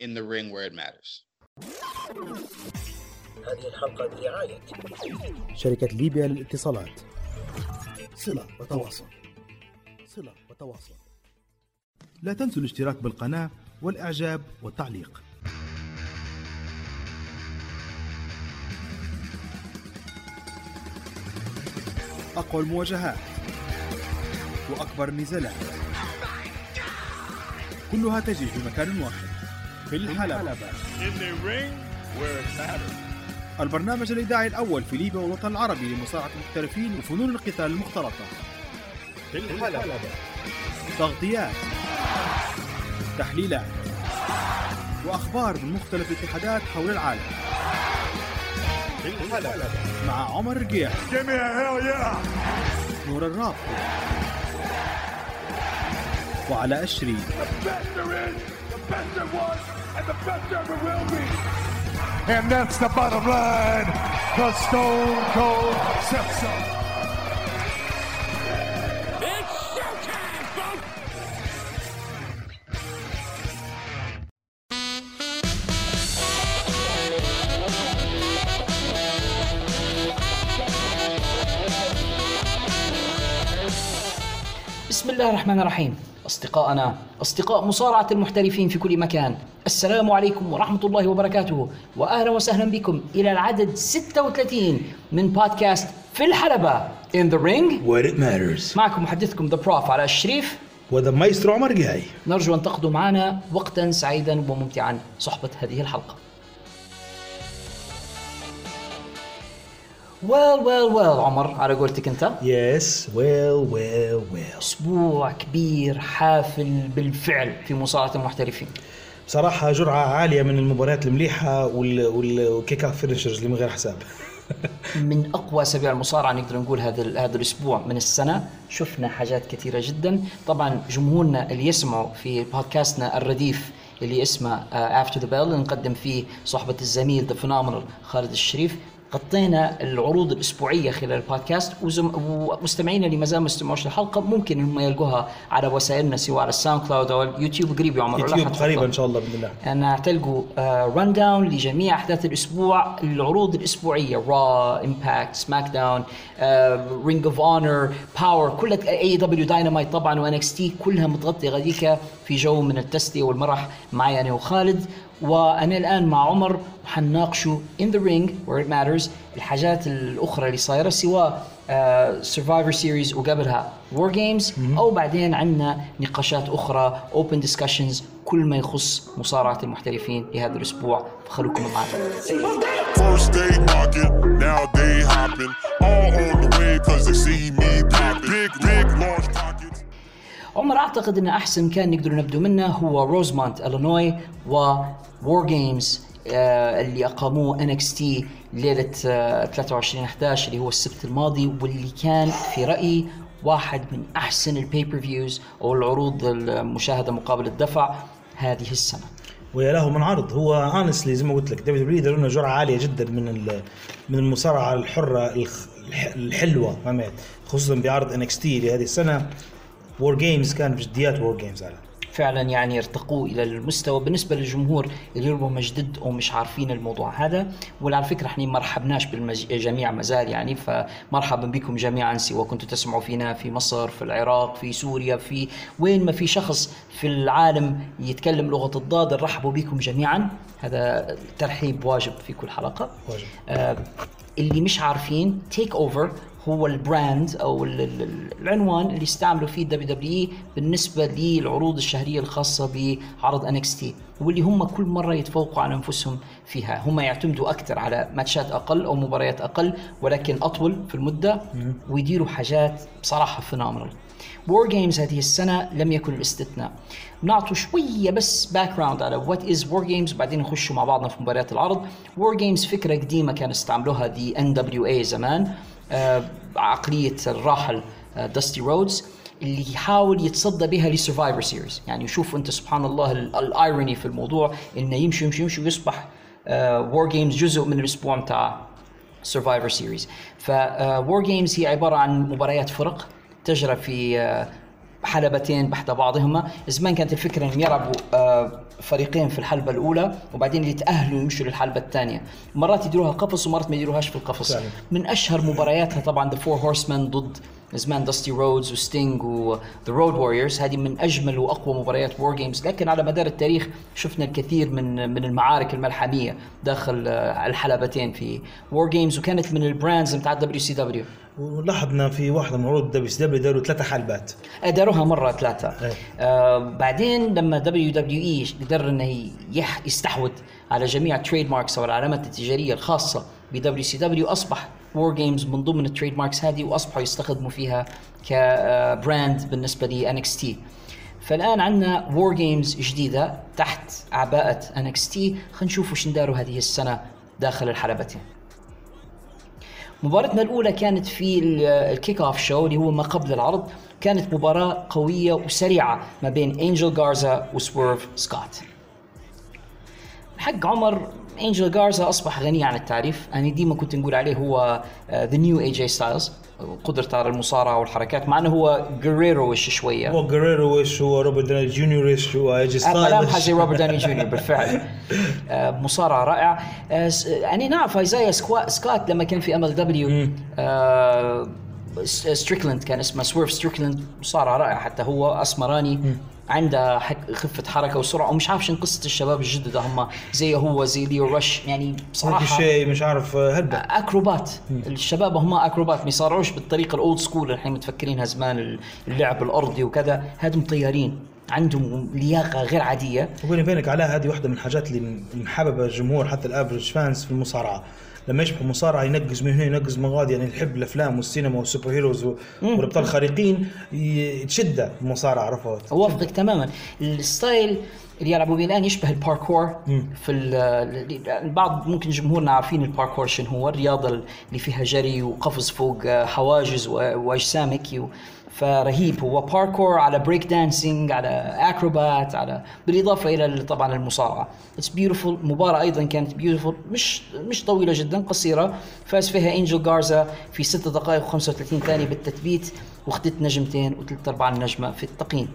in the ring where it matters. هذه الحلقة برعاية شركة ليبيا للاتصالات. صلة وتواصل. صلة وتواصل. لا تنسوا الاشتراك بالقناة والإعجاب والتعليق. أقوى المواجهات وأكبر النزالات كلها تجري في مكان واحد. في الحلبة. البرنامج الإذاعي الأول في ليبيا والوطن العربي لمصارعة المحترفين وفنون القتال المختلطة. في الحلبة. تغطيات تحليلات وأخبار من مختلف الاتحادات حول العالم. في الحلبة. مع عمر yeah! نور الرابط وعلى أشري The best there is, the best there was, and the best there ever will be. And that's the bottom line. The Stone Cold says so. It's showtime, folks! بسم الله الرحمن الرحيم أصدقائنا أصدقاء مصارعة المحترفين في كل مكان. السلام عليكم ورحمة الله وبركاته. وأهلا وسهلا بكم إلى العدد 36 من بودكاست في الحلبة In the Ring. Where it matters. معكم محدثكم the Prof علاء الشريف. و the Maestro عمر جاي نرجو أن تقضوا معنا وقتا سعيدا وممتعا. صحبة هذه الحلقة. well well well عمر على قولتك أنت. yes well well well أسبوع كبير حافل بالفعل في مصارعة المحترفين. بصراحة جرعة عالية من المباريات وال وال kick off ventures اللي من غير حساب. من أقوى أسابيع المصارعة نقدر نقول هذا هذا الأسبوع من السنة. شفنا حاجات كثيرة جدا. طبعا جمهورنا اللي يسمعوا في بودكاستنا الرديف اللي اسمه After the Bell نقدم فيه صحبة الزميل the Phenomenal خالد الشريف. غطينا العروض الأسبوعية خلال البودكاست وزم... ومستمعينا اللي ما زالوا ما استمعوش للحلقة ممكن إنهم يلقوها على وسائلنا سواء على الساوند كلاود أو اليوتيوب. قريب يا عمر يوتيوب؟ قريبا إن شاء الله بإذن الله. أنا تلقوا rundown لجميع أحداث الأسبوع العروض الأسبوعية Raw Impact SmackDown Ring of Honor Power كل AEW Dynamite طبعا و NXT كلها متغطية غاديكا في جو من التسلية والمرح معي أنا وخالد. وأنا الآن مع عمر وحنناقشوا in the ring where it matters الحاجات الأخرى اللي صايرة سواء Survivor Series وقبلها War Games أو بعدين عندنا نقاشات أخرى open discussions كل ما يخص مصارعة المحترفين لهذا الأسبوع. فخلوكم معنا. عمر أعتقد إن أحسن كان نقدر نبدو منه هو روزمونت إلينوي War Games اللي أقاموه NXT ليلة آه، 23 11 اللي هو السبت الماضي واللي كان في رأيي واحد من أحسن ال pay-per-views أو العروض المشاهدة مقابل الدفع هذه السنة. ويا له من عرض honestly زي ما قلت لك WWE لنا جرعة عالية جدا من من المصارعة الحرة الخ- الح- الحلوة فهمت؟ خصوصا بعرض NXT لهذه السنة. War Games كان بجديات War Games على فعلا يعني ارتقوا إلى المستوى بالنسبة للجمهور اللي ربما جدد أو مش عارفين الموضوع هذا. وعلى فكرة إحنا ما رحبناش بالجميع مازال يعني فمرحبا بكم جميعا سواء كنتوا تسمعوا فينا في مصر في العراق في سوريا في وين ما في شخص في العالم يتكلم لغة الضاد نرحبوا بكم جميعا. هذا ترحيب واجب في كل حلقة. واجب. آه اللي مش عارفين TakeOver هو ال brand أو ال- ال- العنوان اللي استعملوا فيه WWE بالنسبة للعروض الشهرية الخاصة بعرض NXT واللي هم كل مرة يتفوقوا على أنفسهم فيها. هم يعتمدوا أكثر على ماتشات أقل أو مباريات أقل ولكن أطول في المدة ويديروا حاجات بصراحة phenomenal War Games هذه السنة لم يكن الاستثناء. نعطوا شوية بس background على what is War Games وبعدين نخشوا مع بعضنا في مباريات العرض. War Games فكرة قديمة كانوا استعملوها the NWA زمان. عقلية الراحل داستي رودز اللي يحاول يتصدى بها ل Survivor Series يعني شوف أنت سبحان الله ال- ال irony في الموضوع إنه يمشي يمشي يمشي ويصبح War Games جزء من الأسبوع بتاع Survivor Series ف War Games هي عبارة عن مباريات فرق تجرى في آه، حلبتين بحد بعضهما. زمان كانت الفكرة إنهم يلعبوا آه، فريقين في الحلبة الأولى وبعدين يتأهلوا يمشوا للحلبة الثانية. مرات يديروها قفص ومرات ما يديروهاش في القفص. فعلا. من أشهر مبارياتها طبعا The Four Horsemen ضد زمان داستي رودز وستينج و The Road Warriors هذه من أجمل وأقوى مباريات War Games لكن على مدار التاريخ شفنا الكثير من من المعارك الملحمية داخل آه، الحلبتين في War Games وكانت من ال brands بتاع WCW ولاحظنا في واحدة من عروض WCW داروا ثلاثة حلبات. داروها مرة ثلاثة. إيه. آه بعدين لما WWE قدر إنه يح يستحوذ على جميع ال trademarks أو العلامات التجارية الخاصة ب WCW أصبح War Games من ضمن ال trademarks هذه وأصبحوا يستخدموا فيها ك brand بالنسبة ل NXT. فالآن عندنا War Games جديدة تحت عباءة NXT. خلينا نشوف وشن داروا هذه السنة داخل الحلبتين مباراتنا الأولى كانت في ال- ال kick off show اللي هو ما قبل العرض. كانت مباراة قوية وسريعة ما بين انجل جارزا وسويرف سكوت حق عمر انجل جارزا أصبح غني عن التعريف. أنا ديما كنت نقول عليه هو the new AJ Styles قدرته على المصارعة والحركات مع إنه هو Guerrero ish شوية. هو Guerrero ish هو روبرت داني جونيور ish هو AJ ملامحه زي روبرت داني جونيور بالفعل. آه، مصارع رائع آه، يعني نعرف ايزايا سكوت لما كان في MLW ستريكلاند كان اسمه سويرف ستريكلاند مصارع رائع حتى هو أسمراني. عنده حك خفة حركة وسرعة ومش عارف شنو قصة الشباب الجدد هم زي هو زي ليو رش يعني بصراحة شيء مش عارف هلبة. أكروبات. الشباب هم أكروبات ما يصارعوش بالطريقة ال old school اللي إحنا متفكرينها زمان اللعب الأرضي وكذا. هادم طيارين عندهم لياقة غير عادية. وبيني وبينك علاء هذه واحدة من الحاجات اللي محببة الجمهور حتى ال average fans في المصارعة. لما يشبح مصارع ينقز من هنا ينقز من غادي. يعني يحب الأفلام والسينما وال superheroes والأبطال الخارقين تشده المصارعه عرفت اوافقك تماما. ال style اللي يلعبوا به الآن يشبه الباركور. في ال- البعض ممكن جمهورنا عارفين الباركور شنو هو. الرياضة اللي فيها جري وقفز فوق حواجز و- وأجسام هيك. و- فرهيب. هو باركور على breakdancing على اكروبات على بالإضافة إلى ال- طبعا المصارعة. it's beautiful المباراه أيضا كانت beautiful مش مش طويلة جدا قصيرة. فاز فيها انجل جارزا في 6 دقائق و35 ثانية بالتثبيت. واخذت نجمتين وثلاث ارباع النجمة في التقييم.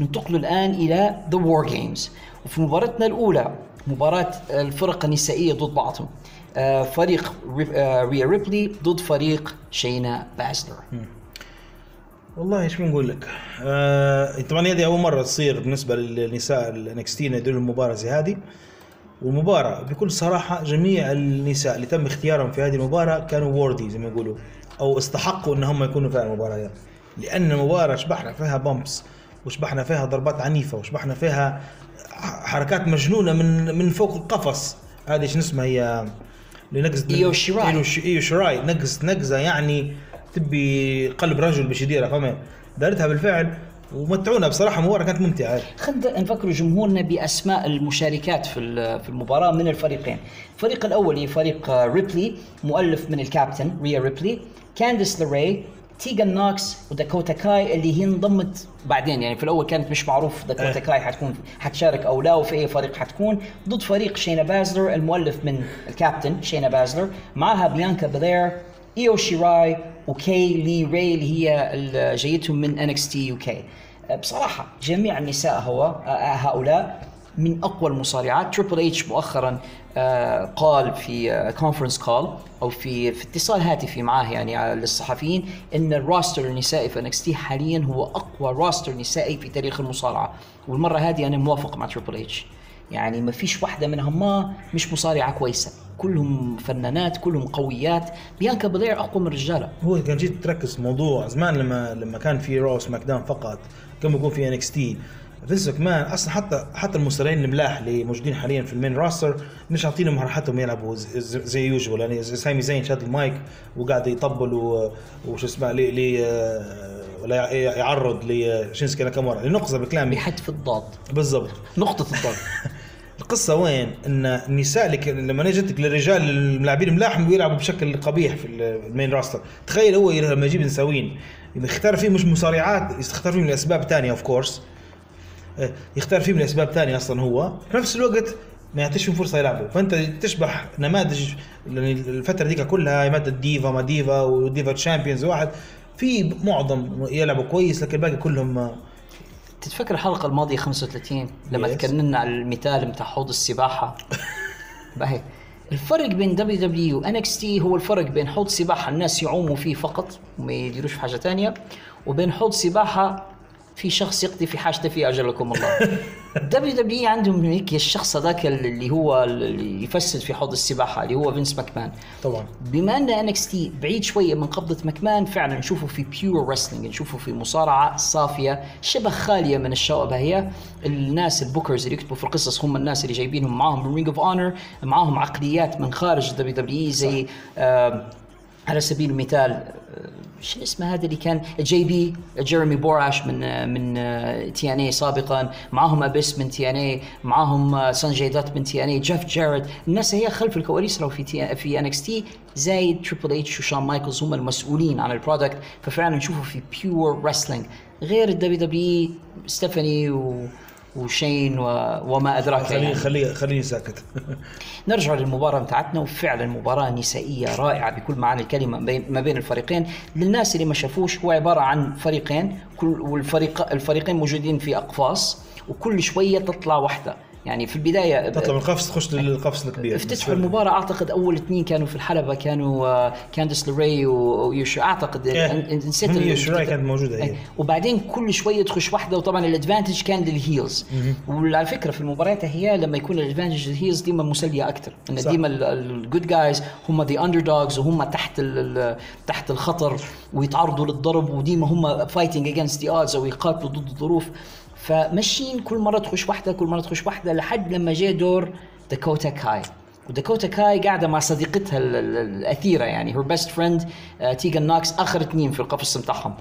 ننتقل الآن إلى the War Games وفي مباراتنا الأولى مباراة الفرق النسائية ضد بعضهم. آه، فريق ري- آه، ريا ريبلي ضد فريق شينا بازلر والله إيش بنقول لك؟ آه طبعا هذه أول مرة تصير بالنسبة للنساء ال NXT يديروا المباراة زي هذه والمباراه بكل صراحة جميع النساء اللي تم اختيارهم في هذه المباراة كانوا worthy زي ما يقولوا أو استحقوا ان هم يكونوا في المباراه يعني. لأن المباراة شبحنا فيها bumps وشبحنا فيها ضربات عنيفة وشبحنا فيها حركات مجنونة من من فوق القفص هذه شو اسمها هي اللي نقز إيو شيراي. إيو ش- إيو شراي نقز نقزه يعني تبي قلب رجل باش يديرها فهمت؟ دارتها بالفعل ومتعونا بصراحة مباراة كانت ممتعة. خلينا نفكروا جمهورنا بأسماء المشاركات في في المباراة من الفريقين. الفريق الأول هي فريق آه، ريبلي مؤلف من الكابتن ريا ريبلي، كانديس لاري، تيجان نوكس وداكوتا كاي اللي هي انضمت بعدين. يعني في الأول كانت مش معروف داكوتا كاي حتكون حتشارك أو لا وفي أي فريق حتكون. ضد فريق شينا بازلر المؤلف من الكابتن شينا بازلر معها بيانكا بلير ايو شيراي وكي لي ري اللي هي جايتهم من NXT UK بصراحة جميع النساء هو آه، هؤلاء من أقوى المصارعات. Triple H مؤخرا آه، قال في conference call أو في في اتصال هاتفي معاه يعني للصحفيين أن ال roster النسائي في NXT حاليا هو أقوى roster نسائي في تاريخ المصارعة. والمرة هذه أنا موافق مع Triple H يعني ما فيش واحدة منهم ما مش مصارعة كويسة. كلهم فنانات كلهم قويات. بيانكا بلير أقوى من الرجالة هو كان جيت تركز في موضوع زمان لما لما كان في Raw SmackDown فقط كان بيكون في انكس تي فينس مان أصلا حتى حتى المصارعين الملاح اللي موجودين حاليا في المين راستر مش عاطينهم راحتهم يلعبوا زي, يوجوال يعني سامي زين شاد المايك وقاعد يطبل وش اسمه لي لي آه، ولا يع- يعرض لشينسكي ناكامورا. لنقصه بكلامي. بحذف الضاد. بالضبط. نقطة الضاد. القصة وين؟ إن النساء كان- لما جتك للرجال الملاعبين الملاحم بيلعبوا بشكل قبيح في المين راستر، تخيل هو لما يجيب نساوين يختار فيه مش مصارعات يختار فيه من أسباب ثانية of course يختار فيه من أسباب ثانية أصلا هو. في نفس الوقت ما يعطيش فرصة يلعبوا، فأنت تشبح نماذج يعني الفترة ديك كلها مادة ديفا ما diva و diva champions واحد. في معظم يلعبوا كويس لكن الباقي كلهم تتفكر الحلقة الماضية 35 لما Yes. تكلمنا على المثال بتاع حوض السباحة. باهي. الفرق بين دبليو دبليو و انكس تي هو الفرق بين حوض سباحة الناس يعوموا فيه فقط وما يديروش في حاجة تانية وبين حوض سباحة في شخص يقضي في حاجته فيه أجلكم الله. WWE عندهم هيك الشخص هذاك اللي هو اللي يفسد في حوض السباحة اللي هو فينس ماكمان. طبعا. بما ان NXT بعيد شوية من قبضة مكمان فعلا نشوفه في pure wrestling نشوفه في مصارعة صافية شبه خالية من الشوائب هي. الناس البوكرز اللي يكتبوا في القصص هم الناس اللي جايبينهم معاهم من رينج اوف اونر معاهم عقليات من خارج دبليو دبليو زي آه على سبيل المثال آه، شو اسمه هذا اللي كان جي بي جيرمي بوراش من آه، من تي ان اي سابقا. معاهم أبيس من تي ان اي معاهم آه، سانجي دات من تي ان اي جيف جارد. الناس هي خلف الكواليس لو في تي في ان إكس تي زايد تريبل اتش وشون مايكلز هم المسؤولين عن البرودكت. ففعلا نشوفه في بيور رسلينج غير ال WWE ستيفاني و وشين و... وما أدراك خليني يعني. خليني خليني ساكت. نرجع للمباراة بتاعتنا وفعلا مباراة نسائية رائعة بكل معاني الكلمة بين- ما بين الفريقين. للناس اللي ما شافوش هو عبارة عن فريقين كل والفريق الفريقين موجودين في أقفاص وكل شوية تطلع واحدة. يعني في البداية تطلع من القفص تخش للقفص الكبير افتتحوا المباراة أعتقد أول اثنين كانوا في الحلبة كانوا آه، كانديس لوري ويوشو أعتقد إيه. نسيت يوشو راي كانت موجودة هي. إيه. وبعدين كل شوية تخش واحدة وطبعا ال advantage كان لل heels وعلى فكرة في المباريات هي لما يكون ال advantage لل heels ديما مسلية أكثر إن. ديما ال good guys هم the underdogs وهم تحت تحت الخطر ويتعرضوا للضرب وديما هم fighting against the odds أو يقاتلوا ضد الظروف فماشيين كل مرة تخش واحدة كل مرة تخش واحدة لحد لما جاء دور داكوتا كاي. وداكوتا كاي قاعدة مع صديقتها ال- ال- الأثيرة يعني her best friend تيجان نوكس آخر اثنين في القفص بتاعهم.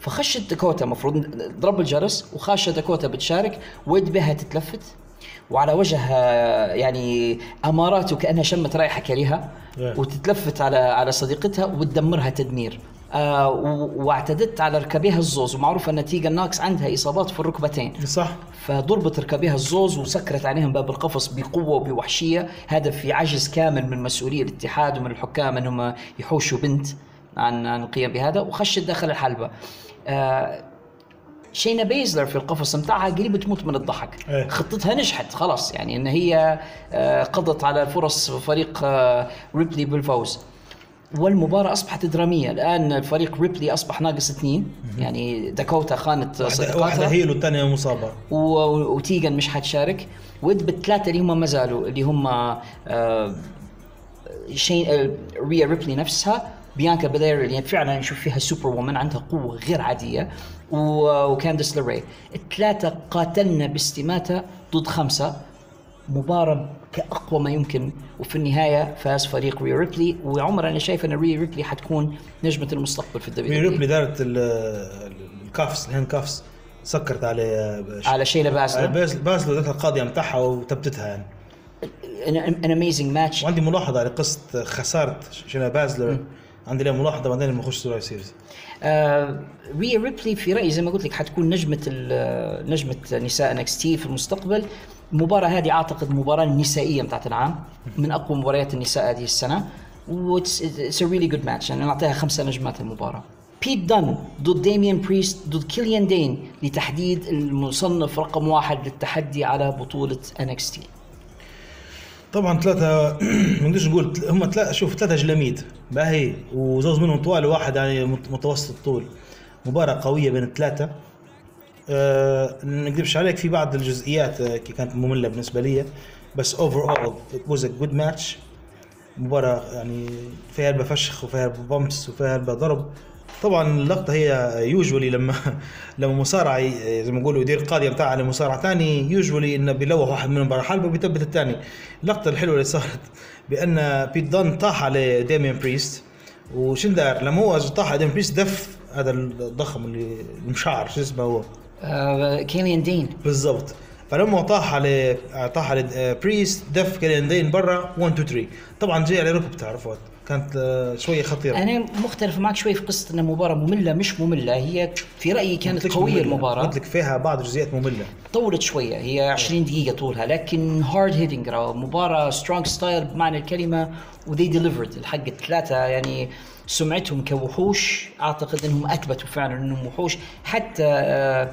فخشت داكوتا المفروض ضرب الجرس وخاشه داكوتا بتشارك ويد بها تتلفت. وعلى وجهها يعني امارات وكانها شمت رائحة كريهة. وتتلفت على على صديقتها وتدمرها تدمير. آه واعتدت على ركبيها الزوز ومعروف ان تيجا ناكس عندها إصابات في الركبتين. صح. فضربت ركبيها الزوز وسكرت عليهم باب القفص بقوة وبوحشية هذا في عجز كامل من مسؤولي الاتحاد ومن الحكام أنهم يحوشوا بنت عن عن القيام بهذا وخشت داخل الحلبة. آه شينا بيزلر في القفص بتاعها قريبة تموت من الضحك. إيه. خطتها نجحت خلاص يعني إن هي آه، قضت على فرص فريق آه، ريبلي بالفوز والمباراة أصبحت درامية. الآن الفريق ريبلي أصبح ناقص اثنين. يعني داكوتا خانت واحدة, واحدة صديقاتها هي والثانية مصابة. و- وتيجن مش حتشارك. ود بالثلاثة اللي هم ما زالوا اللي هم آه، شين آه، ريا ريبلي نفسها بيانكا بلير اللي فعلا نشوف فيها سوبر وومن عندها قوة غير عادية. و- وكانديس لوري الثلاثة قاتلنا باستماتة ضد خمسة. مباراة كأقوى ما يمكن. وفي النهاية فاز فريق ريا ريبلي. وعمر أنا شايف أن ريا ريبلي حتكون نجمة المستقبل في الدبليو ريبلي دارت ال- الكافس الهاند كافس سكرت عليه على شينا بازلر باز بازلو ذاتها القاضية متاعها وثبتتها يعني. an amazing match وعندي ملاحظة على قصة خسارة شينا بازلر عندي لها ملاحظة بعدين لما نخش Survivor Series. آه ريا ريبلي في رأيي زي ما قلت لك حتكون نجمة نجمة نساء NXT في المستقبل. المباراة هذه أعتقد مباراة نسائية بتاعت العام من أقوى مباريات النساء هذه السنة what's a really good match يعني نعطيها خمسة نجمات المباراة. بيت دون ضد ديميان بريست ضد كيليان دين لتحديد المصنف رقم واحد للتحدي على NXT طبعا ثلاثة ما نقدرش نقول هم ثلاثة شوف ثلاثة جلاميد باهي وزوز منهم طوال وواحد يعني مت- متوسط الطول مباراة قوية بين الثلاثة. أه ما نكذبش عليك في بعض الجزئيات آه، كانت مملة بالنسبة لي بس overall was a good match مباراة يعني فيها هلبة فشخ وفيها bumps وفيها ضرب. طبعا اللقطة هي usually لما لما مصارع زي ما نقولوا يدير القاضية بتاعه لمصارع ثاني usually انه بيلوح واحد منهم برا حلبة وبيثبت الثاني اللقطة الحلوة اللي صارت بأن بيت دون طاح على ديميان بريست وشن دار لما هو طاح على ديميان بريست دف هذا الضخم اللي المشعر شو اسمه هو؟ آه كيليان دين. بالضبط. فلما طاح على طاح على بريست دف كيليان دين برا 1 2 3 طبعا جاي على ركبته عرفت كانت آه، شوية خطيرة. أنا مختلف معك شوي في قصة إنها مباراة مملة مش مملة. هي في رأيي كانت قوية مملة. المباراة. قلت لك فيها بعض الجزئيات مملة. طولت شوية. هي 20 دقيقة طولها لكن hard hitting مباراة strong style بمعنى الكلمة و they delivered الحق الثلاثة. يعني سمعتهم كوحوش. أعتقد إنهم أثبتوا فعلا إنهم وحوش. حتى آه،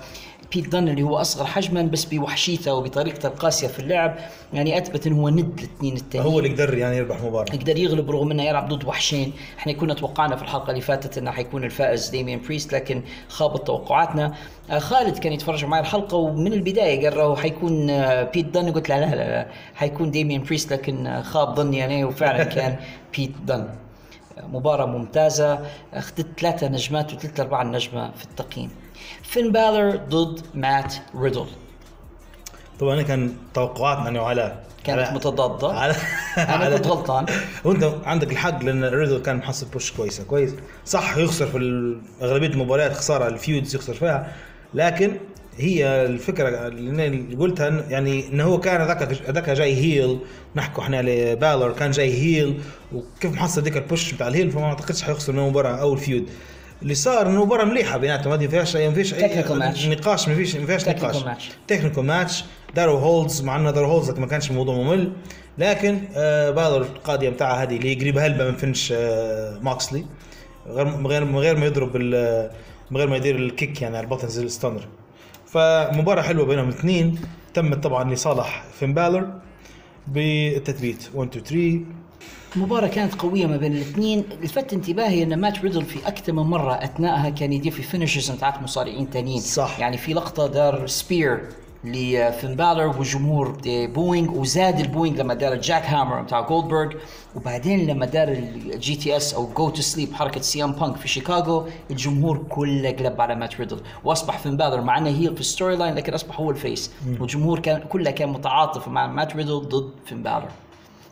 بيت دن اللي هو أصغر حجما بس بوحشيته وبطريقته القاسية في اللعب يعني أثبت إنه هو ند الاثنين التانيين. هو اللي قدر يعني يربح مباراة. يقدر يغلب رغم إنه يلعب ضد وحشين، إحنا كنا توقعنا في الحلقة اللي فاتت إنه حيكون الفائز ديميان بريست لكن خابت توقعاتنا. آه خالد كان يتفرج معي الحلقة ومن البداية قال له حيكون آه بيت دن قلت له لا لا لا حيكون ديميان بريست لكن خاب ظني أنا وفعلا كان بيت دن. مباراة ممتازة أخذت ثلاثة نجمات وثلاثة أربعة نجمة في التقييم. فين بالر ضد مات ريدل؟ طبعا كان توقعاتنا انه على كانت على- متضادة. على أنا كنت غلطان. وأنت عندك الحق لأن ريدل كان محصل push كويسة. كويس. صح يخسر في أغلبية المباريات خسارة ال feuds يخسر فيها لكن هي الفكرة اللي قلتها يعني انه هو كان ذاك ذاك جاي heel نحكوا إحنا لبالر كان جاي heel وكيف محصل ذيك ال push بتاع ال heel فما أعتقدش حيخسر من المباراه أو ال feud. اللي صار إنه مباراة مليحة بيناتهم. ما فيهاش ما فيش اي. نقاش ما فيش ما فيهاش نقاش. technical match دارو holds مع إنه دارو holds ما كانش الموضوع ممل. لكن آه بالر القاضيه بتاعها هذه اللي قريبة هلبة من finish آه موكسلي. غير من غير من غير ما يضرب من غير ما يدير ال kick يعني على البطن زي ال stunner. فمباراة حلوة بينهم الاثنين تمت طبعا لصالح فين بالر بالتثبيت. 1 2 3 مباراة كانت قوية ما بين الاثنين، لفت انتباهي أن مات ريدل في أكثر من مرة أثناءها كان يدير في finishes بتاعت مصارعين تانيين. صح. يعني في لقطة دار spear لفين بالر والجمهور دي booing وزاد ال booing لما دار ال jackhammer بتاع جولدبرغ وبعدين لما دار ال GTS أو Go To Sleep حركة سي إم بانك في شيكاغو الجمهور كله قلب على مات ريدل. وأصبح فين بالر مع إنه heel في ال storyline لكن أصبح هو ال face. والجمهور كان كله كان متعاطف مع مات ريدل ضد فين بالر.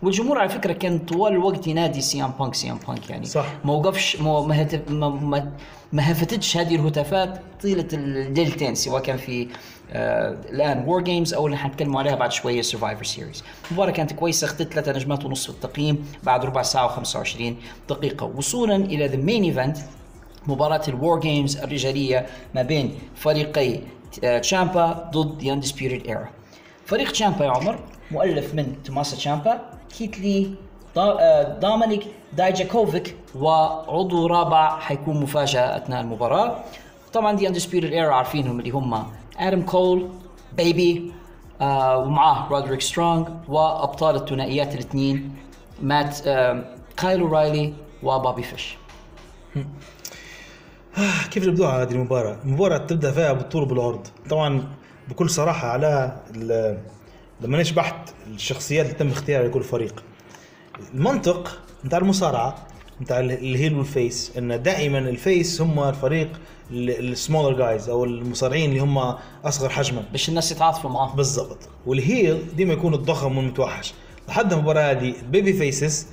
والجمهور على فكرة كان طوال الوقت ينادي سي إم بانك سي إم بانك يعني. صح. ما وقفش ما ما, ما, ما, خفتتش هذه الهتافات طيلة الليلتين سواء كان في آه الآن War Games أو اللي حنتكلموا عليها بعد شوية Survivor Series المباراة كانت كويسة اخذت ثلاثة نجمات ونص في التقييم بعد ربع ساعة و25 دقيقة وصولا إلى the main event مباراة ال War Games الرجالية ما بين فريقي آه، تشامبا ضد The Undisputed Era. فريق تشامبا يا عمر مؤلف من توماسا تشامبا، كيث لي آه، دومينيك دايجاكوفيك وعضو رابع حيكون مفاجأة أثناء المباراة. طبعا The Undisputed Era عارفينهم اللي هم آدم كول، bay bay آه ومعاه رودريك سترونج وأبطال الثنائيات الاثنين مات آه كايل أورايلي وبوبي فيش. كيف بدوها هذه المباراة؟ المباراة تبدأ فيها بالطول وبالعرض، طبعا بكل صراحة على لما أنا شبحت الشخصيات اللي تم اختيارها لكل فريق. المنطق بتاع المصارعة بتاع ال- ال heel وال face إن دائما ال face هم الفريق ال smaller guys أو المصارعين اللي هم أصغر حجما. باش الناس يتعاطفوا معاه بالضبط. وال heel ديما يكون الضخم والمتوحش. لحد المباراة هذه babyfaces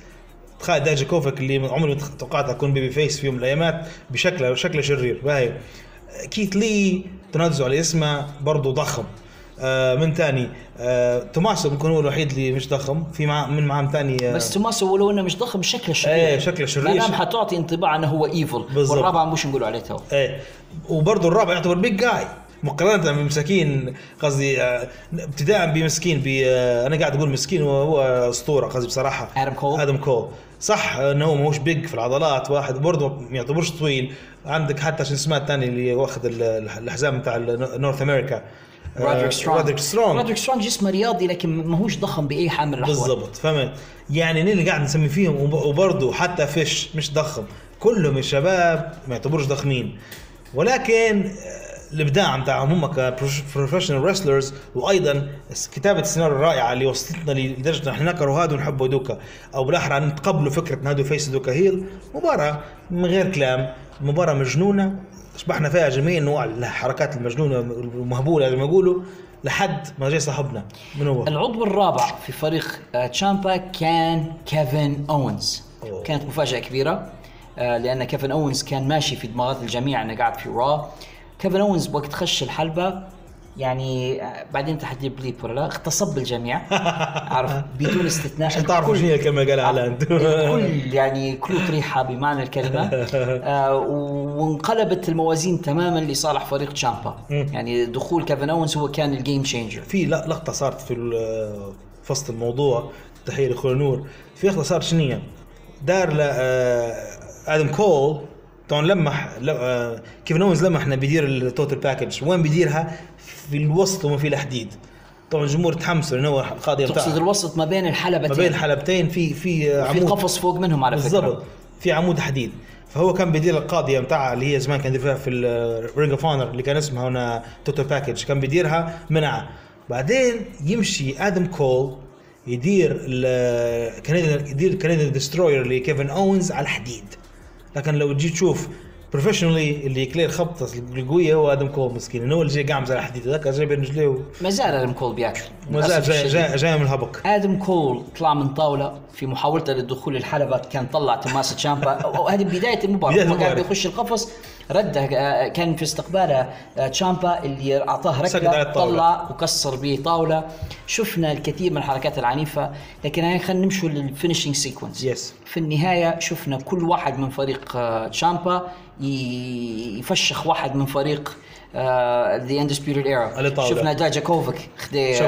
تخيل دايجاكوفيك اللي عمري ما توقعت أكون babyface في يوم من الأيامات بشكله شكله شرير باهي. كيث لي تنازلوا على اسمه برضه ضخم. آه من تاني. آه توماسو بيكون هو الوحيد اللي مش ضخم. في مع من معهم تاني آه بس توماسو ولو إنه مش ضخم شكله شرير. إيه شكله شرير. معناها حتعطي انطباع إنه هو evil بالضبط. والرابع مش نقولوا عليه تو. إيه. وبرضه الرابع يعتبر big guy مقارنة بمساكين قصدي آه، ابتداء بمسكين آه، أنا قاعد أقول مسكين هو هو أسطورة قصدي بصراحة. آدم كول. آدم كول صح إنه هو ماهوش big في العضلات واحد برضه ما يعتبرش طويل. عندك حتى شو اسمه الثاني اللي واخذ ال- الحزام بتاع ال North America رودريك سترونج رودريك سترونج رودريك سترونج جسمه رياضي لكن ماهوش ضخم باي حال من الأحوال. بالضبط فهمت. يعني اللي قاعد نسمي فيهم وب- وبرضه حتى فيش مش ضخم. كلهم الشباب ما يعتبروش ضخمين. ولكن آه، الإبداع بتاعهم هم ك professional wrestlers وأيضا كتابة السيناريو الرائعة اللي وصلتنا لدرجة إحنا نكرهوا هذا ونحبوا هذوكا. أو بالأحرى نتقبلوا فكرة ان هذا face هذوكا heel. مباراة من غير كلام مباراة مجنونة اشبحنا فيها جميع انواع الحركات المجنونة والمهبولة زي ما يقولوا لحد ما جاي صاحبنا من هو؟ العضو الرابع في فريق آه، تشامبا كان كيفن اونز أوه. كانت مفاجأة كبيرة آه، لأن كيفن اونز كان ماشي في دماغات الجميع انه قاعد في Raw كيفن اونز وقت خش الحلبة يعني آه، بعدين حتجيب بليب ولا لا اغتصب الجميع عارف بدون استثناء. عشان تعرفوا شنو الكلمة قالها هالاند الكل يعني كله ريحه بمعنى الكلمة. آه وانقلبت الموازين تماما لصالح فريق تشامبا. يعني دخول كيفن اونز هو كان ال game changer في لقطة صارت في وسط الموضوع. تحية لأخونا نور. في لقطة صارت شنية دار ل آه، آدم كول. طبعا لمح آه، كيفن اونز لمح إنه بيدير ال total package وين بيديرها؟ في الوسط وما في الحديد. طبعا الجمهور تحمسوا لأنه هو القاضي تقصد الوسط ما بين الحلبتين. ما بين حلبتين في في في عمود. قفص فوق منهم على فكرة. بالضبط. في عمود حديد. فهو كان بيدير القاضيه بتاعها اللي هي زمان كان فيها في ال Ring of Honor اللي كان اسمها هنا total package كان بيديرها منعها بعدين يمشي آدم كول يدير ال Canadian يدير ال Canadian Destroyer لكيفن اونز على الحديد. لكن لو تجي تشوف professionally اللي يكلي الخبطة القوية هو آدم كول مسكين إنه هو اللي جاي قاعد على الحديد ذاك جاي بين رجليه ما زال آدم كول بياكل وما زال للأسف جاي. جاي, جاي من الهبك آدم كول طلع من طاولة في محاولته للدخول الحلبة كان طلع توماس تشامبا أو- أو هذه بداية المباراة هو قاعد. بيخش القفص رده آه، كان في استقباله آه، تشامبا اللي أعطاه ركلة. طلع وكسر به طاولة شفنا الكثير من الحركات العنيفة لكن هاي خلينا نمشوا لل finishing sequence Yes. في النهاية شفنا كل واحد من فريق آه، تشامبا يفشخ واحد من فريق The Undisputed Era. شفنا داجاكوفيك خدي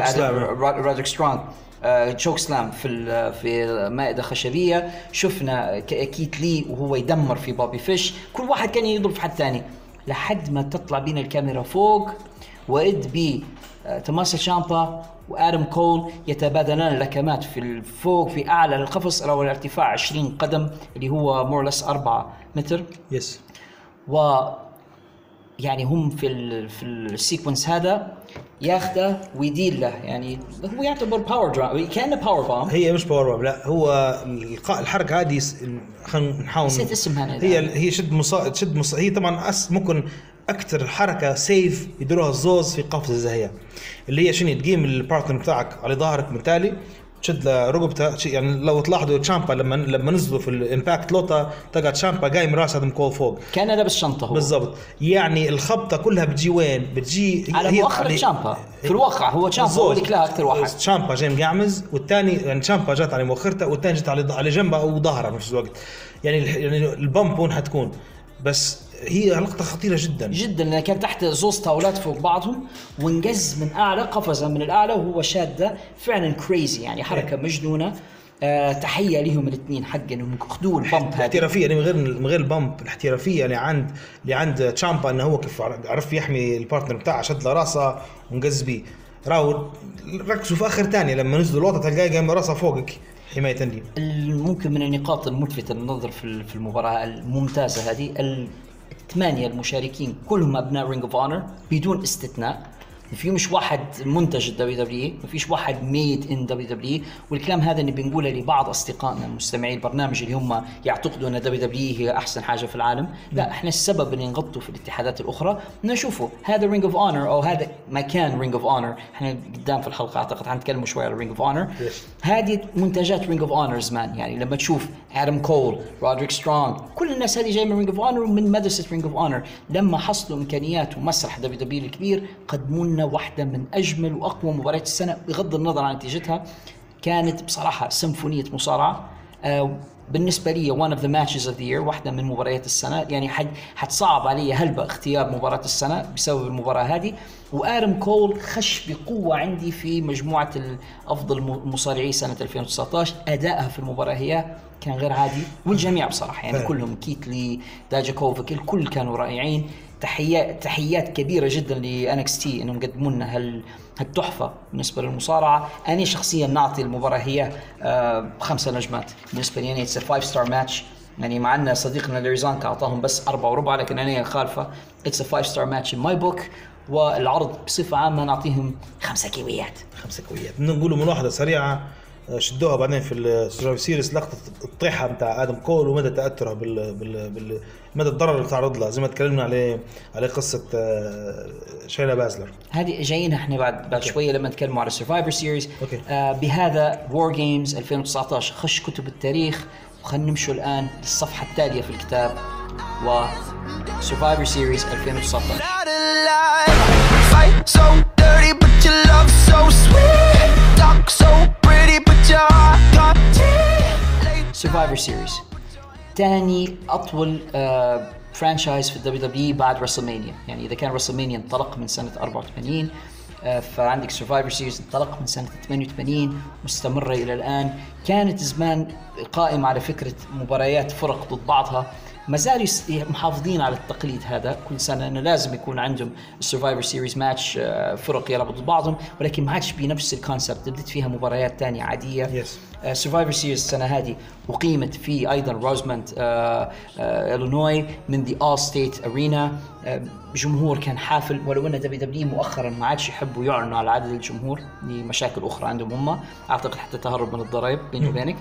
رودريك سترونج آه، chokeslam في في مائدة خشبية. شفنا كيت لي وهو يدمر في بوبي فيش. كل واحد كان يضرب في حد ثاني. لحد ما تطلع بينا الكاميرا فوق وإذ بي آه، توماس شامبا وآدم كول يتبادلان اللكمات في ال- فوق في أعلى القفص على ارتفاع 20 قدم اللي هو more or less 4 متر. Yes و يعني هم في ال في ال sequence هذا ياخده ويدير له. يعني هو يعتبر power drum كأنه power bomb هي مش power bomb لا هو الحركة هذه خلينا نحاول نسيت اسمها هي الآن. هي شد مصا... شد مصا... هي طبعا أس ممكن أكثر حركة safe يديروها الزوز في قفزة زي هي. اللي هي شنو؟ تقيم ال partner بتاعك على ظهرك من تالي تشد له رقبته ش- يعني لو تلاحظوا تشامبا لما لما نزلوا في ال impact لوطا تلقى تشامبا قايم راس آدم كول فوق كان لابس شنطه هو بالضبط يعني الخبطه كلها بتجي وين؟ بتجي على هي- مؤخرة يعني- تشامبا في الواقع هو تشامبا هو اللي كلاها أكثر واحد تشامبا جاي مقعمز والثاني يعني تشامبا جات على مؤخرته والثاني جت على على جنبه وظهره في نفس الوقت يعني يعني ال bump وين حتكون بس هي لقطه خطيرة جدا. جدا لأن كان تحت زوز طاولات فوق بعضهم وانقز من أعلى قفزة من الأعلى وهو شادة فعلا crazy يعني حركة مجنونة. آه تحية لهم الاثنين حق انهم اخذوا ال bump هذه. الاحترافيه يعني من غير من غير ال bump الاحترافية اللي عند اللي عند تشامبا إنه هو كيف عرف يحمي ال partner بتاعه شد له راسه وانقز بيه. راو ركزوا في آخر ثانية لما نزلوا الوطه تلقاه قايم راسه فوق كحماية لي ممكن من النقاط الملفتة للنظر في في المباراة الممتازة هذه الثمانية المشاركين كلهم أبناء Ring of Honor بدون استثناء. في مش واحد منتج ال WWE ما فيش واحد ميد ان دبليو دبليو والكلام هذا اللي بنقوله لبعض أصدقائنا مستمعي البرنامج اللي هم يعتقدوا أن WWE هي أحسن حاجة في العالم. لا إحنا السبب اللي نغطوا في الاتحادات الأخرى نشوفوا هذا Ring of Honor أو هذا مكان Ring of Honor إحنا قدام في الحلقة أعتقد حنتكلم شوي على Ring of Honor هذه منتجات Ring of Honor زمان. يعني لما تشوف آدم كول رودريك سترونج كل الناس هذه جاية من Ring of Honor ومن مدرسة Ring of Honor لما حصلوا إمكانيات ومسرح WWE الكبير قدموا لنا واحدة من أجمل وأقوى مباريات السنة بغض النظر عن نتيجتها كانت بصراحة سيمفونية مصارعة. آه بالنسبة لي one of the matches of the year واحدة من مباريات السنة. يعني حد حتصعب علي هلبة اختيار مباراة السنة بسبب المباراة هذه. وآدم كول خش بقوة عندي في مجموعة أفضل مصارعي سنة 2019 أدائها في المباراة هي كان غير عادي والجميع بصراحة يعني. كلهم كيتلي داجاكوفيك الكل كانوا رائعين. تحيات تحيات كبيرة جدا ل NXT إنهم قدموا لنا هال هالتحفة بالنسبة للمصارعة. أنا شخصيا نعطي المباراة هي آه خمسة نجمات. بالنسبة لي it's five star match يعني مع أن صديقنا ليرزانكا أعطاهم بس أربعة وربع لكن أنا خالفة. it's five star match in my book والعرض بصفة عامة نعطيهم خمسة كيويات خمسة كويات. نقولوا ملاحظة سريعة آه، شدوها بعدين في ال Survivor Series لقطة الطيحة بتاع آدم كول ومدى تأثرها بال, بال, بال مدى الضرر اللي تعرض له زي ما تكلمنا عليه على قصة آه، شينا بازلر هذه جايين إحنا بعد بعد شوية لما نتكلموا على Survivor Series. آه بهذا War Games 2019 خش كتب التاريخ وخلينا نمشوا الآن للصفحة التالية في الكتاب و Survivor Series 2019 Not alive. Fight so dirty, but your love so sweet. Talk so pretty, but your heart got teeth. Survivor Series تاني أطول آه franchise في ال WWE بعد WrestleMania يعني إذا كان WrestleMania انطلق من سنة 84 آه فعندك Survivor Series انطلق من سنة 88 مستمرة إلى الآن. كانت زمان قائمة على فكرة مباريات فرق ضد بعضها. ما زالوا محافظين على التقليد هذا. كل سنة انه لازم يكون عندهم ال Survivor Series match آه، فرق يلعبوا ضد بعضهم ولكن ما عادش بنفس ال concept بدت فيها مباريات تانية عادية. Survivor Series السنة هذه أقيمت في أيضا روزمونت الينوي من the Allstate Arena جمهور كان حافل ولو أن WWE مؤخرا ما عادش يحبوا يعلنوا على عدد الجمهور لمشاكل أخرى عندهم هم. أعتقد حتى تهرب من الضرائب بيني وبينك.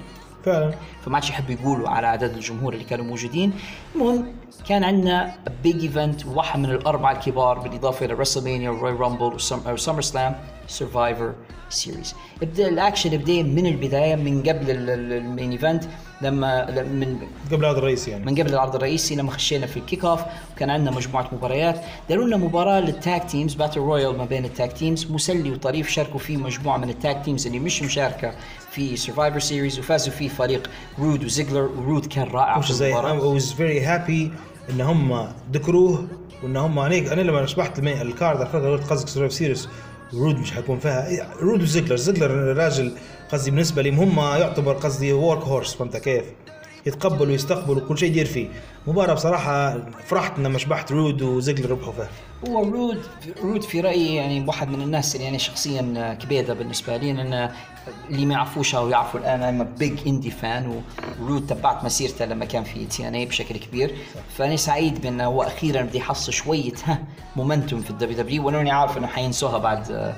فعلا. فما عادش يحبوا يقولوا على عدد الجمهور اللي كانوا موجودين. المهم كان عندنا big event واحد من الأربعة الكبار بالإضافة إلى رسلمانيا ورويال رامبل وسمر سلام سرفايفر سيريز ابدا الأكشن بدا من البداية من قبل ال- ال- ال main event لما من قبل هذا الرئيس يعني. من قبل العرض الرئيسي لما خشينا في ال kick off وكان عندنا مجموعة مباريات. داروا لنا مباراة لل tag teams battle royal ما بين ال tag teams مسلي وطريف شاركوا فيه مجموعة من ال tag teams اللي مش مشاركة في سرفايفر سيريز وفازوا فيه فريق رود وزيجلر ورود كان رائع في زي I المباراة. Was very happy إن هم ذكروه وإن هم أنا أنا لما شبحت ال card على فكره قصدك سرفايفر سيريس رود مش حيكون فيها. رود وزيجلر زيجلر راجل قصدي بالنسبة لي هم يعتبر قصدي work horse فهمت كيف؟ يتقبل ويستقبل وكل شيء يدير فيه. مباراة بصراحة فرحت لما شبحت رود وزيجلر ربحوا فيها. هو رود رود في رأيي يعني واحد من الناس اللي يعني شخصيا كبيرة بالنسبة لي لأن اللي ما يعرفوش أو يعرفوا الآن أنا big indie fan ورود تبعت مسيرته لما كان في تي ان اي بشكل كبير. فأنا سعيد بانه هو أخيرا بدا يحصل شوية ها momentum في ال WW ولو اني عارف إنه حينسوها بعد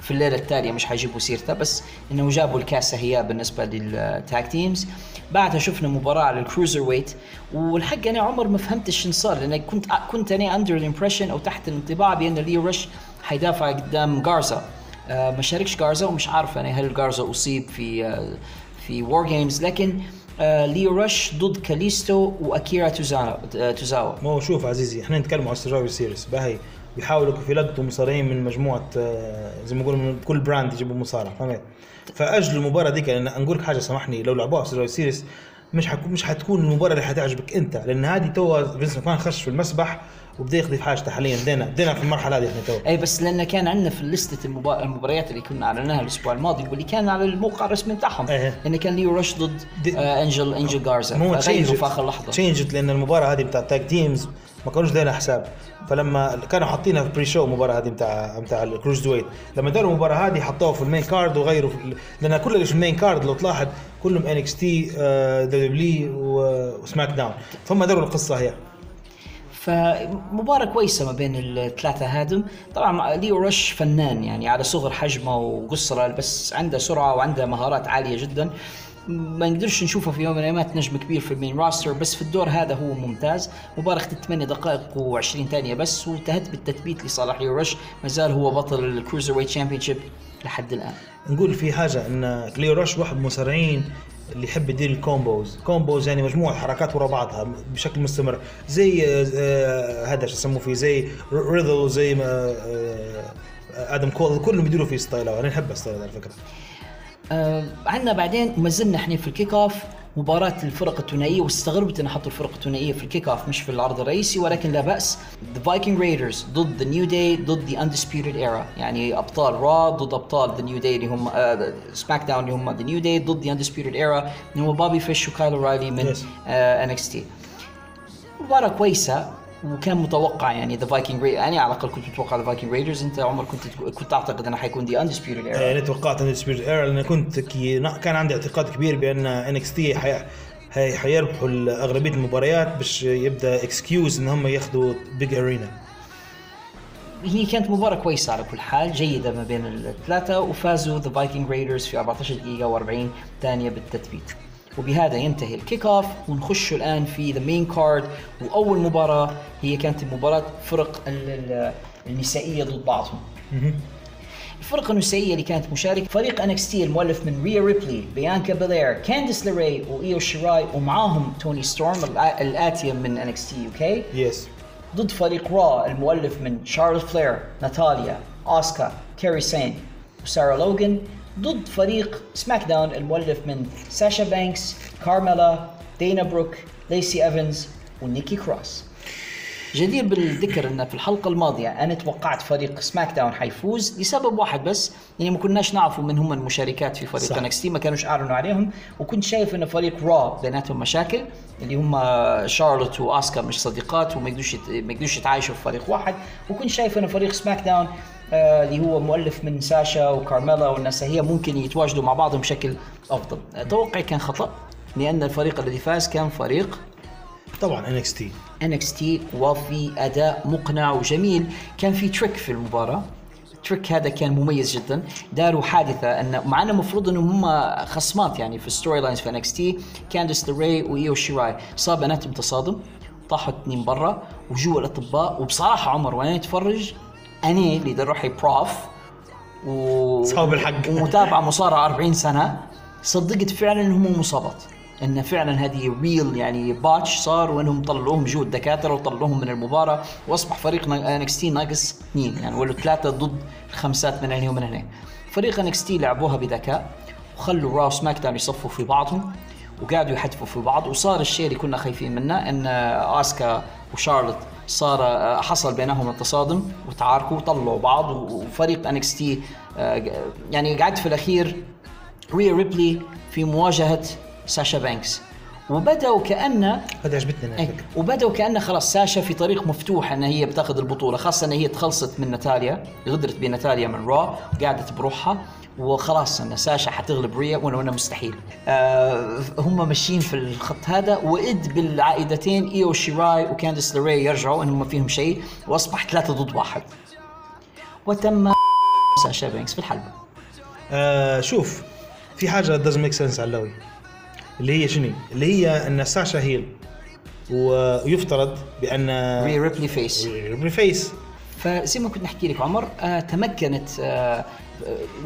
في الليلة التالية مش حيجيبوا سيرته بس إنه جابوا الكاسة هي بالنسبة لل tag teams بعدها شفنا مباراة على ال cruiserweight والحق أنا عمر ما فهمت شو صار لأن كنت كنت أنا under ال impression أو تحت الانطباع بأن ليو رش حيدافع قدام جارزا آه ما شاركش جارزا ومش عارف أنا هل جارزا أصيب في آه في وور جيمز لكن آه ليو رش ضد كاليستو وأكيرا توزاوا. ما هو شوف عزيزي إحنا نتكلم على سرفايفر سيريس باهي بيحاولوا كيف يلقطوا مصارعين من مجموعة آه، زي ما يقولوا من كل brand يجيبوا مصارع فهمت؟ فاجلوا المباراة ديك لأن نقول لك حاجة سامحني لو لعبوها في سيريس مش حتكون مش حتكون المباراة اللي حتعجبك أنت لأن هذه تو فينس ماكمان خش في المسبح وبدأ يقضي في حاجته حاليا بدينا بدينا في المرحلة هذه إحنا تو. اي بس لأن كان عندنا في لستة المبا- المباريات اللي كنا أعلناها الأسبوع الماضي واللي كان على الموقع الرسمي بتاعهم إيه. لأن كان ليو رش ضد آه انجل انجل جارزا مو فغيروا في آخر لحظة. changed لأن المباراة هذه بتاع ال tag teams ما كانوش دايرين حساب. فلما كانوا حاطينها في pre show المباراة هذه بتاع بتاع ال cruiserweight لما داروا المباراة هذه حطوها في ال main card وغيروا لأن كل اللي في ال main card لو تلاحظ كلهم NXT دبليو وسماك داون فهم داروا القصة هي. فمباراة كويسة ما بين الثلاثة هادم. طبعا ليو رش فنان يعني على صغر حجمه وقصره بس عنده سرعة وعنده مهارات عالية جدا. ما نقدرش نشوفه في يوم من الأيام نجم كبير في ال main roster بس في الدور هذا هو ممتاز. مباراة اخذت 8 دقائق و20 ثانية بس وانتهت بالتثبيت لصالح ليو رش ما زال هو بطل ال cruiserweight championship لحد الآن. نقول في حاجة إنك ليو رش واحد من المصارعين اللي يحب يدير ال combos combos يعني مجموعة حركات ورا بعضها بشكل مستمر. زي آه، آه، هذا شو يسموه فيه زي ريدل زي آه، آدم كول. كلهم يديروا فيه style أنا نحب style على فكرة. آه عندنا بعدين ما زلنا إحنا في ال kick off مباراة الفرق الثنائية واستغربت ان حطوا الفرق الثنائية في ال kick off مش في العرض الرئيسي ولكن لا بأس. The Viking Raiders ضد The New Day ضد The Undisputed Era. يعني أبطال Raw ضد أبطال The New Day اللي هم سماك داون اللي هم The New Day ضد The Undisputed Era اللي هم بابي فيش وكايل أورايلي من Yes. آه NXT مباراة كويسة. وكان متوقع يعني The Viking Rai- أنا على الأقل كنت متوقع The Viking Raiders أنت عمر كنت كنت تعتقد أنه حيكون The Undisputed Era يعني توقعت Undisputed Era لأن كنت كي كان عندي اعتقاد كبير بأن NXT حيربحوا أغلبية المباريات باش يبدأ excuse إن هم ياخذوا big arena هي كانت مباراة كويسة على كل حال جيدة ما بين الثلاثة وفازوا The Viking Raiders في 14 دقيقة و40 ثانية بالتثبيت. وبهذا ينتهي ال kick off ونخش الآن في the main card وأول مباراة هي كانت مباراة فرق ال- ال- النسائية ضد بعضهم. الفرقة النسائية اللي كانت مشاركة فريق NXT المؤلف من ريا ريبلي بيانكا بيلير كانديس لوراي وإيو شيراي ومعاهم توني ستورم الآ- الآتية من NXT UK yes ضد فريق Raw المؤلف من شارلوت فلير ناتاليا اسكا كيري سين وسارا لوغان ضد فريق سماك داون المؤلف من ساشا بانكس كارميلا دينا بروك لايسي إيفنز ونيكي كروس جدير بالذكر أن في الحلقة الماضية أنا توقعت فريق سماك داون حيفوز لسبب واحد بس يعني ما كناش نعرفوا من هم المشاركات في فريق. NXT ما كانوش اعلنوا عليهم وكنت شايف أن فريق Raw بيناتهم مشاكل اللي هم شارلوت واسكا مش صديقات وما يقدروش ما يقدروش يتعايشوا في فريق واحد وكنت شايف أن فريق سماك داون اللي هو مؤلف من ساشا وكارميلا والناس هي ممكن يتواجدوا مع بعضهم بشكل أفضل. آه، توقعي كان خطأ لأن الفريق الذي فاز كان فريق طبعا NXT NXT وفي أداء مقنع وجميل. كان في trick في المباراة. ال trick هذا كان مميز جدا. داروا حادثة أن مع أنه المفروض أنهم هم خصمات يعني في ال storylines في NXT كانديس لوراي وايو شيراي صار بيناتهم تصادم طاحوا اثنين برا وجوا الأطباء وبصراحة عمر وأنا أتفرج أنا اللي روحي prof و... صاحب الحق. ومتابعه مصارعه 40 سنة. صدقت فعلا إنهم مصابات. إن فعلا هذه real يعني botch صار وإنهم طلعوهم جو الدكاتره وطلعوهم من المباراة. وأصبح فريق NXT ناقص اثنين. يعني ولو ثلاثة ضد الخمسات من هنا ومن هنا. فريق NXT لعبوها بذكاء. وخلوا Raw SmackDown يصفوا في بعضهم. وقعدوا يحدفوا في بعض. وصار الشيء اللي كنا خايفين منه إن آسكا وشارلوت صار آه، حصل بينهم التصادم وتعاركوا وطلعوا بعض وفريق NXT يعني قعدت في الأخير ريا ريبلي في مواجهة ساشا بانكس وبدأوا كان هذه عجبتني إيه،. وبدأوا كأن خلاص ساشا في طريق مفتوح إن هي بتاخذ البطولة خاصة إن هي تخلصت من ناتاليا غدرت بناتاليا من ورا وقعدت بروحها وخلاص أن ساشا حتغلب ريا وأنا وأنا مستحيل. آه هم ماشيين في الخط هذا وإذ بالعائدتين إيو شيراي وكانديس لاري يرجعوا انهم ما فيهم شيء واصبح ثلاثة ضد واحد. وتم ساشا بانكس في الحلبة. آه شوف في حاجة doesn't make sense علاوي اللي هي شنو؟ اللي هي أن ساشا heel ويفترض بأن ريا ريبلي face ريبلي face زي ما كنت نحكي لك عمر آه تمكنت آه،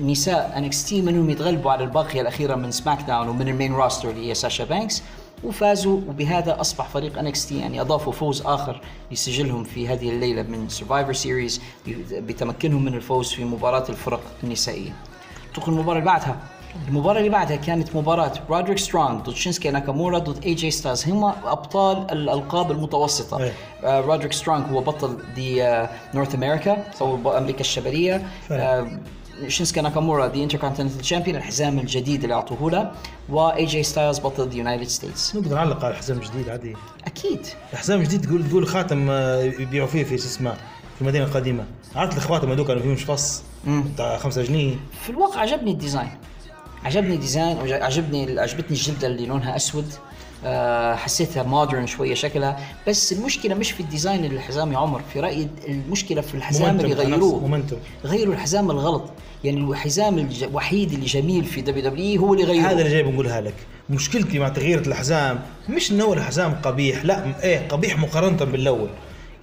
نساء NXT منهم يتغلبوا على الباقيه الأخيرة من SmackDown ومن ال main roster اللي هي ساشا بانكس وفازوا وبهذا أصبح فريق NXT يعني أضافوا فوز آخر لسجلهم في هذه الليلة من Survivor Series بتمكنهم من الفوز في مباراة الفرق النسائية. تدخل المباراة اللي بعدها؟ المباراة اللي بعدها كانت مباراة برودريك سترونج ضد شينسكي ناكامورا ضد اي جي ستايلز هم أبطال الألقاب المتوسطة. إيه. آه، رودريك سترونج هو بطل the North America أو أمريكا الشمالية. آه، شينسكي ناكامورا the Intercontinental Champion الحزام الجديد اللي أعطوه له واي جي ستايلز بطل United States نقدر نعلق على حزام جديد عادي. أكيد. حزام جديد تقول تقول خاتم آه، يبيعوا فيه في شو اسمه في المدينة القديمة. عرفت الخواتم هذول كانوا فيهم فص بتاع 5 جنيه؟ في الواقع عجبني ال design. عجبني ال design وعجبني عجبتني الجلدة اللي لونها أسود. حسيتها modern شوية شكلها. بس المشكلة مش في ال design الحزام يا عمر في رأيي المشكلة في الحزام اللي غيروه. momentum. غيروا الحزام الغلط. يعني الحزام الوحيد اللي جميل في WWE هو اللي غيروه هذا اللي جاي بنقولها لك. مشكلتي مع تغيير الحزام مش إنه الحزام قبيح لا إيه قبيح مقارنة بالأول.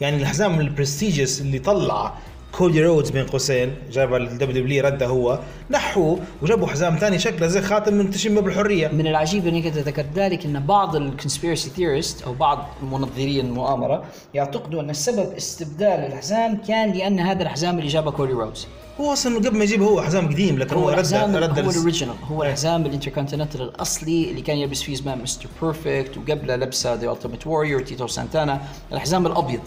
يعني الحزام ال prestigious اللي طلع كودي رودز بين قوسين جاب ال WWE رده هو. نحوه وجابوا حزام ثاني شكله زي خاتم من تشمه بالحرية. من العجيب انك انت ذكرت ذلك إن بعض ال conspiracy theorists أو بعض منظري المؤامره يعتقدوا أن السبب استبدال الحزام كان لأن هذا الحزام اللي جابه كوري رودز هو أصلا قبل ما يجيب هو حزام قديم لكن هو, رد الحزام رد هو ال original هو إيه. الحزام الانتركونتيننتال الأصلي اللي كان يلبس فيه زمان مستر بيرفكت وقبله لبسه The Ultimate Warrior تيتو سانتانا الحزام الأبيض.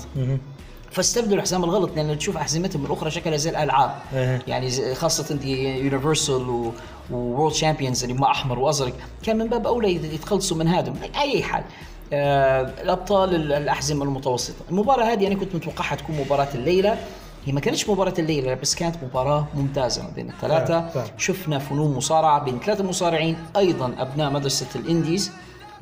فاستبدلوا الحزام الغلط لأن تشوف أحزمتهم الأخرى شكلها زي الألعاب. إيه. يعني خاصة Universal World Champions اللي هم أحمر وأزرق. كان من باب أولى يت- يتخلصوا من هذا أي حال. آه الأبطال ال- الأحزمة المتوسطة. المباراة هذه أنا كنت متوقعها تكون مباراة الليلة. هي ما كانتش مباراة الليلة بس كانت مباراة ممتازة ما بين الثلاثة. فعلا. شفنا فنون مصارعة بين ثلاثة مصارعين أيضا أبناء مدرسة ال indies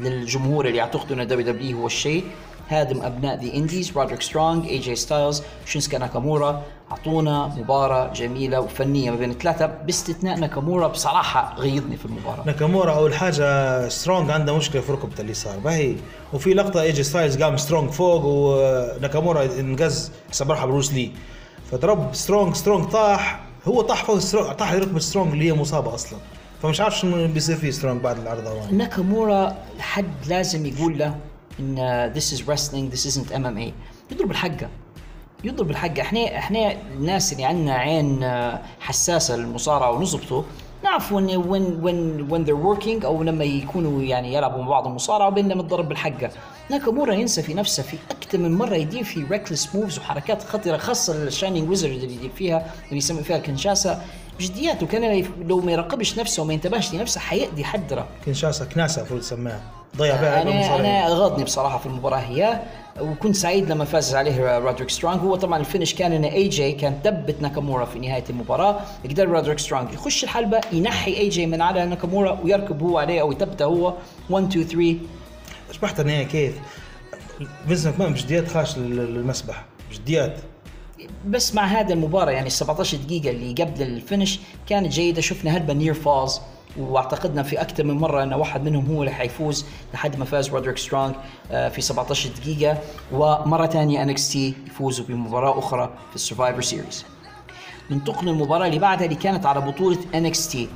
للجمهور اللي يعتقدوا أن WWE هو الشيء. هادم أبناء the indies رودريك سترونج اي جي ستايلز شينسكا ناكامورا. أعطونا مباراة جميلة وفنية ما بين الثلاثة. باستثناء ناكامورا بصراحة غيظني في المباراة. ناكامورا أول حاجة سترونج عنده مشكلة في ركبته اليسار. باهي وفي لقطة ايجي ستايلز قام سترونج فوق وناكامورا انقز راحه بروس لي فضرب سترونج سترونج طاح. هو طاح فوق سترونج طاح ركبه سترونج اللي هي مصابة أصلا. فمش عارف شنو بيصير فيه سترونج بعد العرض هون ناكامورا حد لازم يقول له إن this is wrestling this isn't MMA يضرب الحقة. يضرب الحقة. إحنا إحنا الناس اللي عندنا عين آه، حساسة للمصارعة ونظبطه نعرف when when when when they're working أو لما يكونوا يعني يلعبوا مع بعض المصارعة وبين لما تضرب بالحقة. ناكامورا ينسى في نفسه في أكثر من مرة يدير في reckless moves وحركات خطيرة خاصة ال shining wizard اللي يدير فيها اللي يسمي فيها كنشاسا بجديات وكان لو ما يراقبش نفسه وما ينتبهش لنفسه حيأذي حد راهو كنشاسا كناسة المفروض تسميها. ضيع بها أربع أنا. أنا غاضني بصراحة في المباراة هي وكنت سعيد لما فاز عليه رودريك سترونج. هو طبعا ال finish كان إن اي جي كان ثبت ناكامورا في نهاية المباراة. قدر رودريك سترونج يخش الحلبة ينحي اي جي من على ناكامورا ويركب هو عليه أو يثبته هو. 1 2 3 شبحت النهايه كيف. فينس ماكمان بجديات خاش لل- للمسبح بجديات. بس مع هذا المباراة يعني ال 17 دقيقة اللي قبل ال finish كانت جيدة. شفنا هلبة near falls واعتقدنا في أكثر من مرة أن واحد منهم هو اللي حيفوز لحد ما فاز رودريك سترونج آه، في 17 دقيقة ومرة ثانية NXT يفوزوا بمباراة أخرى في ال Survivor Series. ننتقل للمباراة اللي بعدها اللي كانت على بطولة NXT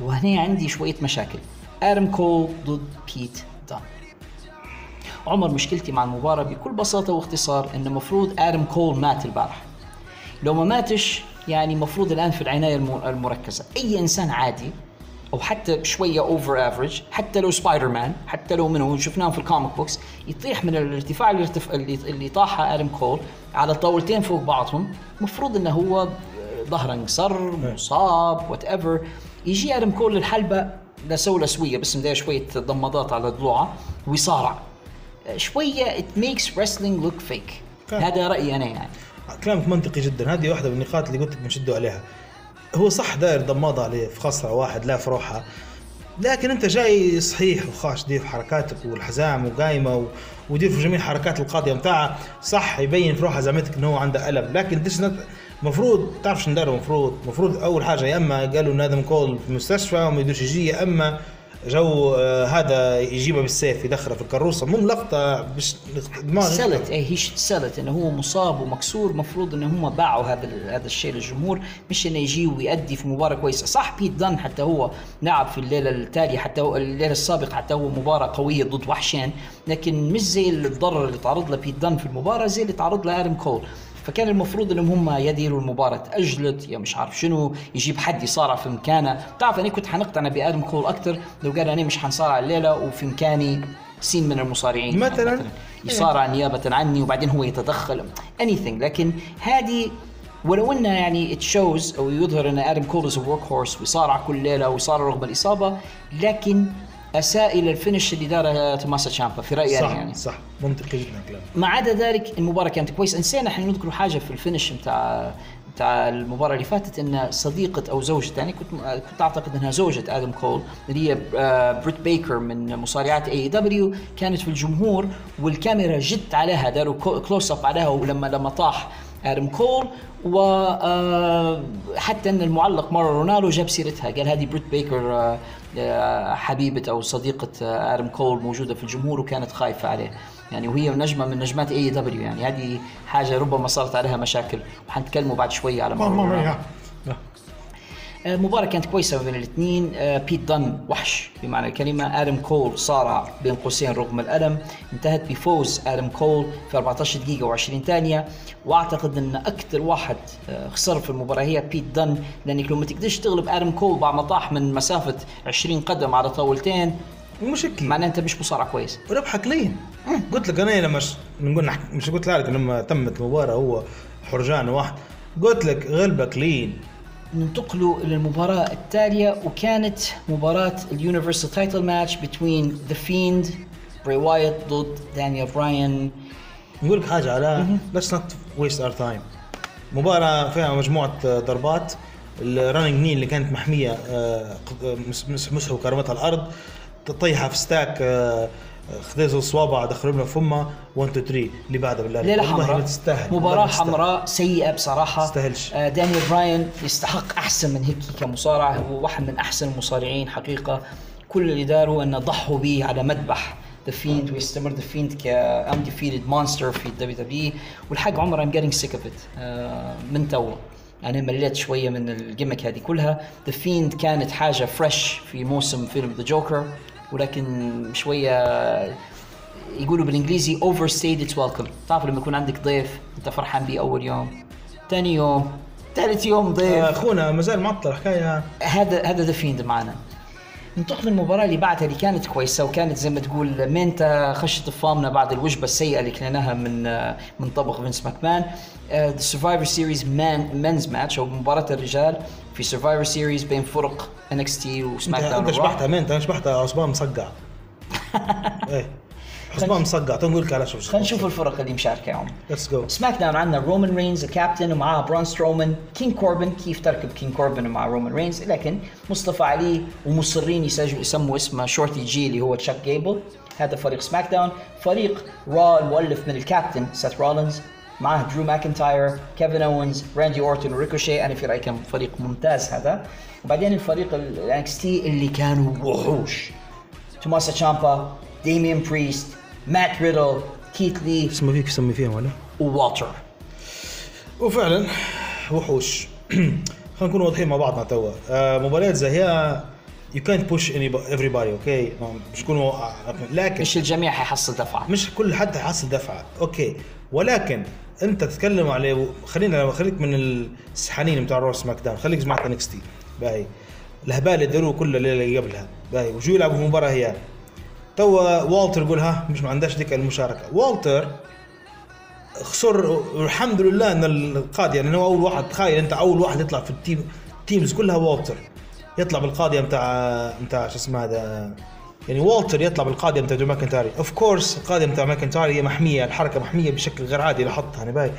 وهنا عندي شوية مشاكل. آدم كول ضد بيت دان عمر مشكلتي مع المباراة بكل بساطة واختصار إن المفروض آدم كول مات البارح. لو ما ماتش يعني المفروض الآن في العناية الم- المركزة. أي إنسان عادي أو حتى شوية over average حتى لو سبايدر مان حتى لو منه شفناهم في ال comic books يطيح من الارتفاع اللي, ارتف... اللي, طاحها آدم كول على طاولتين فوق بعضهم. المفروض إنه هو ظهره انكسر مصاب whatever يجي آدم كول للحلبة لا سوية بس مدير شوية ضمادات على ضلوعه ويصارع. شوية it makes wrestling look fake. كان. هذا رأيي أنا يعني. كلامك منطقي جدا. هذه واحدة من النقاط اللي قلت لك بنشدوا عليها. هو صح داير ضماضه عليه في خصره واحد لا في روحها لكن أنت جاي صحيح وخاش دير في حركاتك والحزام وقايمة و... ودير في جميع حركات القاضية متاعها صح يبين في روحها زعمتك إنه هو عنده ألم. لكن ديش. المفروض تعرف شنو دار المفروض المفروض أول حاجة يا إما قالوا إن آدم كول في المستشفى وما يقدرش يجي يا إما جو آه هذا يجيبه بالسيف يدخله في الكروسه مو لقطه باش دماغ sell it. اي هي sell it إنه هو مصاب ومكسور مفروض إنه هم باعوا هذا هذا الشيء للجمهور مش إنه يجي ويأدي في مباراة كويسة. صح بيت دان حتى هو لعب في الليلة التالية حتى الليلة السابقة حتى هو مباراة قوية ضد وحشين لكن مش زي الضرر اللي تعرض له بيت دان في المباراة زي اللي تعرض له آدم كول. فكان المفروض انهم هم يديروا المباراة. تاجلت يا مش عارف شنو يجيب حد يصارع في مكانه. بتعرف أنا كنت حنقتنع بآدم كول أكثر لو قال أنا مش حنصارع الليلة وفي مكاني سين من المصارعين. مثلاً. يصارع نيابة عني وبعدين هو يتدخل. anything. لكن هذه ولو إنه يعني shows أو يظهر إن آدم كول is workhorse ويصارع كل ليلة ويصارع رغم الإصابة لكن اساء إلى ال finish اللي داره توماسو تشامبا في رأيي صح يعني. صح. منطقي جدا كلام. ما عدا ذلك المباراة كانت كويسة. نسينا إحنا نذكر حاجة في ال finish بتاع بتاع المباراة اللي فاتت إن صديقة أو زوجة يعني كنت كنت أعتقد إنها زوجة آدم كول اللي هي آه، بريت بيكر من مصارعات AEW كانت في الجمهور والكاميرا جت عليها داروا close up عليها ولما لما طاح آدم كول وحتى إن المعلق مورو رانالو جاب سيرتها قال هذه بريت بيكر حبيبة أو صديقة آه، آدم كول موجودة في الجمهور وكانت خايفة عليه. يعني وهي نجمة من نجمات AEW يعني هذه حاجة ربما صارت عليها مشاكل وحنتكلموا بعد شوية على موضوع آه، مباراة كانت كويسة بين الاثنين. آه، بيت دان وحش. بمعنى الكلمة آدم كول صارع بين قوسين رغم الألم. انتهت بفوز آدم كول في 14 دقيقة و20 ثانية. وأعتقد أن أكثر واحد آه، خسر في المباراة هي بيت دان لأنك لو ما تقدرش تغلب آدم كول بعد ما طاح من مسافة 20 قدم على طاولتين مشكلة معناه أنت مش مصارع كويس. ربحك لين. قلت لك أنا لما. نقول. مش قلت لك لما تمت المباراه هو حرجان واحد. قلت لك غلبك لين. ننتقل إلى المباراة التالية وكانت مباراة ال Universal Title match بين The Fiend بري وايت ضد دانيال براين. نقول لك حاجة على let's not waste our time مباراة فيها مجموعة آه، ضربات. ال running knee اللي كانت محمية آه، آه، مس- مس- مسحوا كرمتها الأرض. تطيحها في ستاك خذيزوا الصوابع دخلوا لنا فمها 1 2 3 اللي بعدها بالله والله حمراء. تستاهل. تستاهل. حمراء سيئة بصراحة. تستاهلش. آه، دانيال براين يستحق أحسن من هيك كمصارع هو واحد من أحسن المصارعين حقيقة. كل اللي داروا أنه ضحوا به على مذبح ذا فيند ويستمر ذا فيند ك undefeated مونستر في الدبليو دبليو والحق عمر getting sick of it. آه، من تو أنا مليت شوية من الجيمك هذه كلها. The Fiend كانت حاجة fresh في موسم فيلم The Joker ولكن شوية يقولوا بالإنجليزي overstayed its welcome تعرف لما يكون عندك ضيف أنت فرحان بيه أول يوم ثاني يوم ثالث يوم ضيف. أخونا مازال معطل حكاية. هذا هذا The Fiend معنا. ننتقل للمباراة اللي بعدها اللي كانت كويسة وكانت زي ما تقول مينتا خشت فمنا بعد الوجبة السيئة اللي كليناها من من طبق فينس ماكمان. The Survivor Series men men's match أو مباراة الرجال. في Survivor Series بين فرق NXT وسماك داون انت شبحتها مين أنت شبحتها عصبان مصقع إيه. عصبان مصقع تو نقول لك على شوف خلينا نشوف الفرق اللي مشاركة يوم let's go سماك داون عندنا رومان رينز الكابتن ومعاه برون سترومان كين كوربن كيف تركب كين كوربن مع رومان رينز؟ لكن مصطفى علي ومصرين يسجلوا يسموا اسمه Shorty G اللي هو تشاد جيبل هذا فريق سماك داون فريق Raw المؤلف من الكابتن سيث رولينز. معاه درو ماكنتاير كيفن اونز راندي أورتون وريكوشي أنا في رايي كان فريق ممتاز هذا. وبعدين الفريق ال NXT اللي كانوا وحوش. توماسو تشامبا ديميان بريست مات ريدل كيت لي. اسمه فيك سمي فيهم ولا؟ ووالتر. وفعلا وحوش. خلينا نكون واضحين مع بعضنا توا. آه مباريات زي هي يو كانت بوش everybody أوكي مش يكونوا لكن مش الجميع حيحصل دفعة. مش كل حد حيحصل دفعة okay ولكن انت تتكلم على خلينا خليك من السحانين بتاع رو وسماك داون خليك مع NXT باهي. الهبال اللي داروه كل الليلة اللي قبلها. باهي. وجو يلعبوا في مباراه هي؟ توا والتر يقول ها مش ما عندهاش ديك المشاركه والتر خسر والحمد لله إن القاضي يعني هو أول واحد تخيل أنت أول واحد يطلع في ال team ال teams كلها والتر. يطلع بالقاضيه بتاع بتاع شو اسمه هذا؟ يعني والتر يطلع بالقاضيه بتاع درو ماكنتاير of course القاضيه بتاع ماكنتاير هي محمية الحركة محمية بشكل غير عادي لاحظتها يعني باي.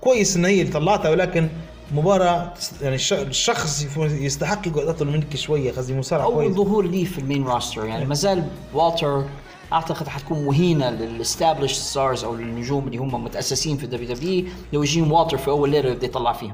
كويس إن هي اللي طلعتها ولكن مباراة يعني الش- الشخص يستحق يقعد أطول منك شوية. قصدي مصارع أول كويس. ظهور لي في ال main roster يعني ما زال والتر أعتقد حتكون مهينة لل established stars أو للنجوم اللي هم متأسسين في ال WWE لو يجيهم والتر في أول ليلة يبدأ يطلع فيهم.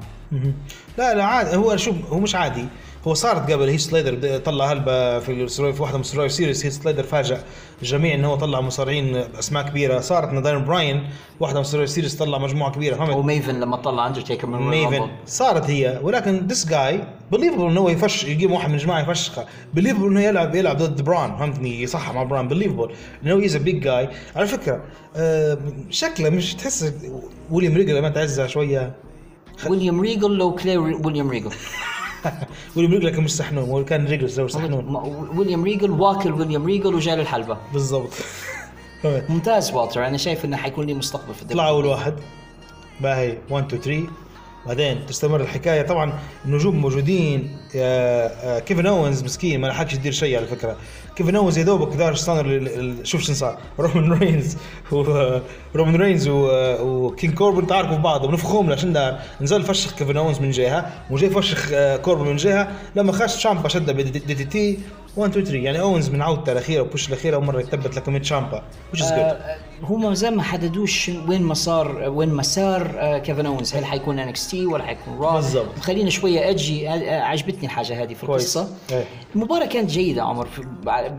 لا لا عادي. هو شوف هو مش عادي. هو صارت قبل هي سلايدر طلع هلبة في في واحدة من السرايف سيريس هي سلايدر فاجأ الجميع انه هو طلع مصارعين أسماء كبيرة. صارت نادين براين واحدة من السرايف سيريس طلع مجموعة كبيرة. فهمت؟ وميفن لما طلع اندرتيكر من ميفن. صارت هي. ولكن ذس جاي بليفبل إنه هو يفش يجيب واحد من الجماعه يفشخه. بليفبل إنه يلعب يلعب ضد بران فهمتني؟ يصحح مع بران بليفبل إنه هيز بيج جاي على فكرة آه شكله مش تحس ويليام ريجل لما تعزها شوية. ويليام ريجل لو كلير ويليام ريجل ويليام ريجل كان مش سحنون هو كان ريجل زي سحنون ويليام ريجل واكل ويليام ريجل وجاي للحلبة. بالضبط؟ ممتاز والتر. أنا شايف إنه حيكون لي مستقبل في طلع الدبليو أول واحد. باهي 1 2 3 بعدين تستمر الحكاية. طبعا النجوم موجودين. كيفن اونز مسكين ما لحقش يدير شيء على فكرة. كيفن اونز يا دوبك دار ستانر شوف شو صار. رومان رينز و- رومان رينز وكين كوربن تعاركوا بعض ونفخهم له عشان دار. نزل فشخ كيفن اونز من جهة وجاي فشخ آه، كوربن من جهة. لما خش شامبا شده بدي دي تي 1 2 3 يعني اونز من عودته الأخيرة وبوش الأخيرة اول مره يثبت لكم شامبا which is good. آه، هم زي ما حددوش وين مسار وين مسار آه، كيفن اونز هل حيكون انكس تي ولا حيكون را بالضبط. خلينا شوية أجي آه، عجبتني الحاجة هذه في كويس. القصة. إيه. المباراة كانت جيدة عمر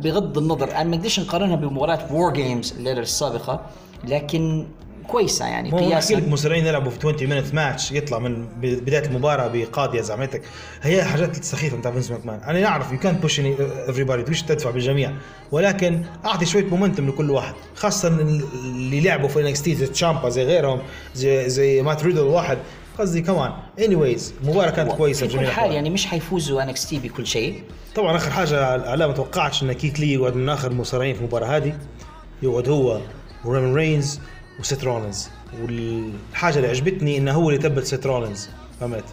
بغض النظر. أنا ما أقدرش نقارنها بمباراة وور جيمز الليلة السابقة لكن كويسة يعني قياسا. لك مصارعين يلعبوا في 20 minute match يطلع من بداية المباراة بقاضية زعمتك. هي حاجات سخيفة بتاع فينس ماكمان. أنا نعرف يو كانت push everybody. مش تدفع بالجميع. ولكن أعطي شوية momentum لكل واحد. خاصة اللي لعبوا في NXT زي تشامبا زي غيرهم زي زي مات ريدل واحد. قصدي كمان اني وايز مباراة كانت كويسة في كل بجميع حال الأحوال. يعني مش حيفوزوا انكس تي بكل شيء. طبعا آخر حاجة على ما توقعتش إن كيت لي يقعد من آخر المصارعين في المباراة هذه. يقعد هو وريمن رينز وسيت رولينز. والحاجة اللي عجبتني إنه هو اللي ثبت سيت رولينز فهمت؟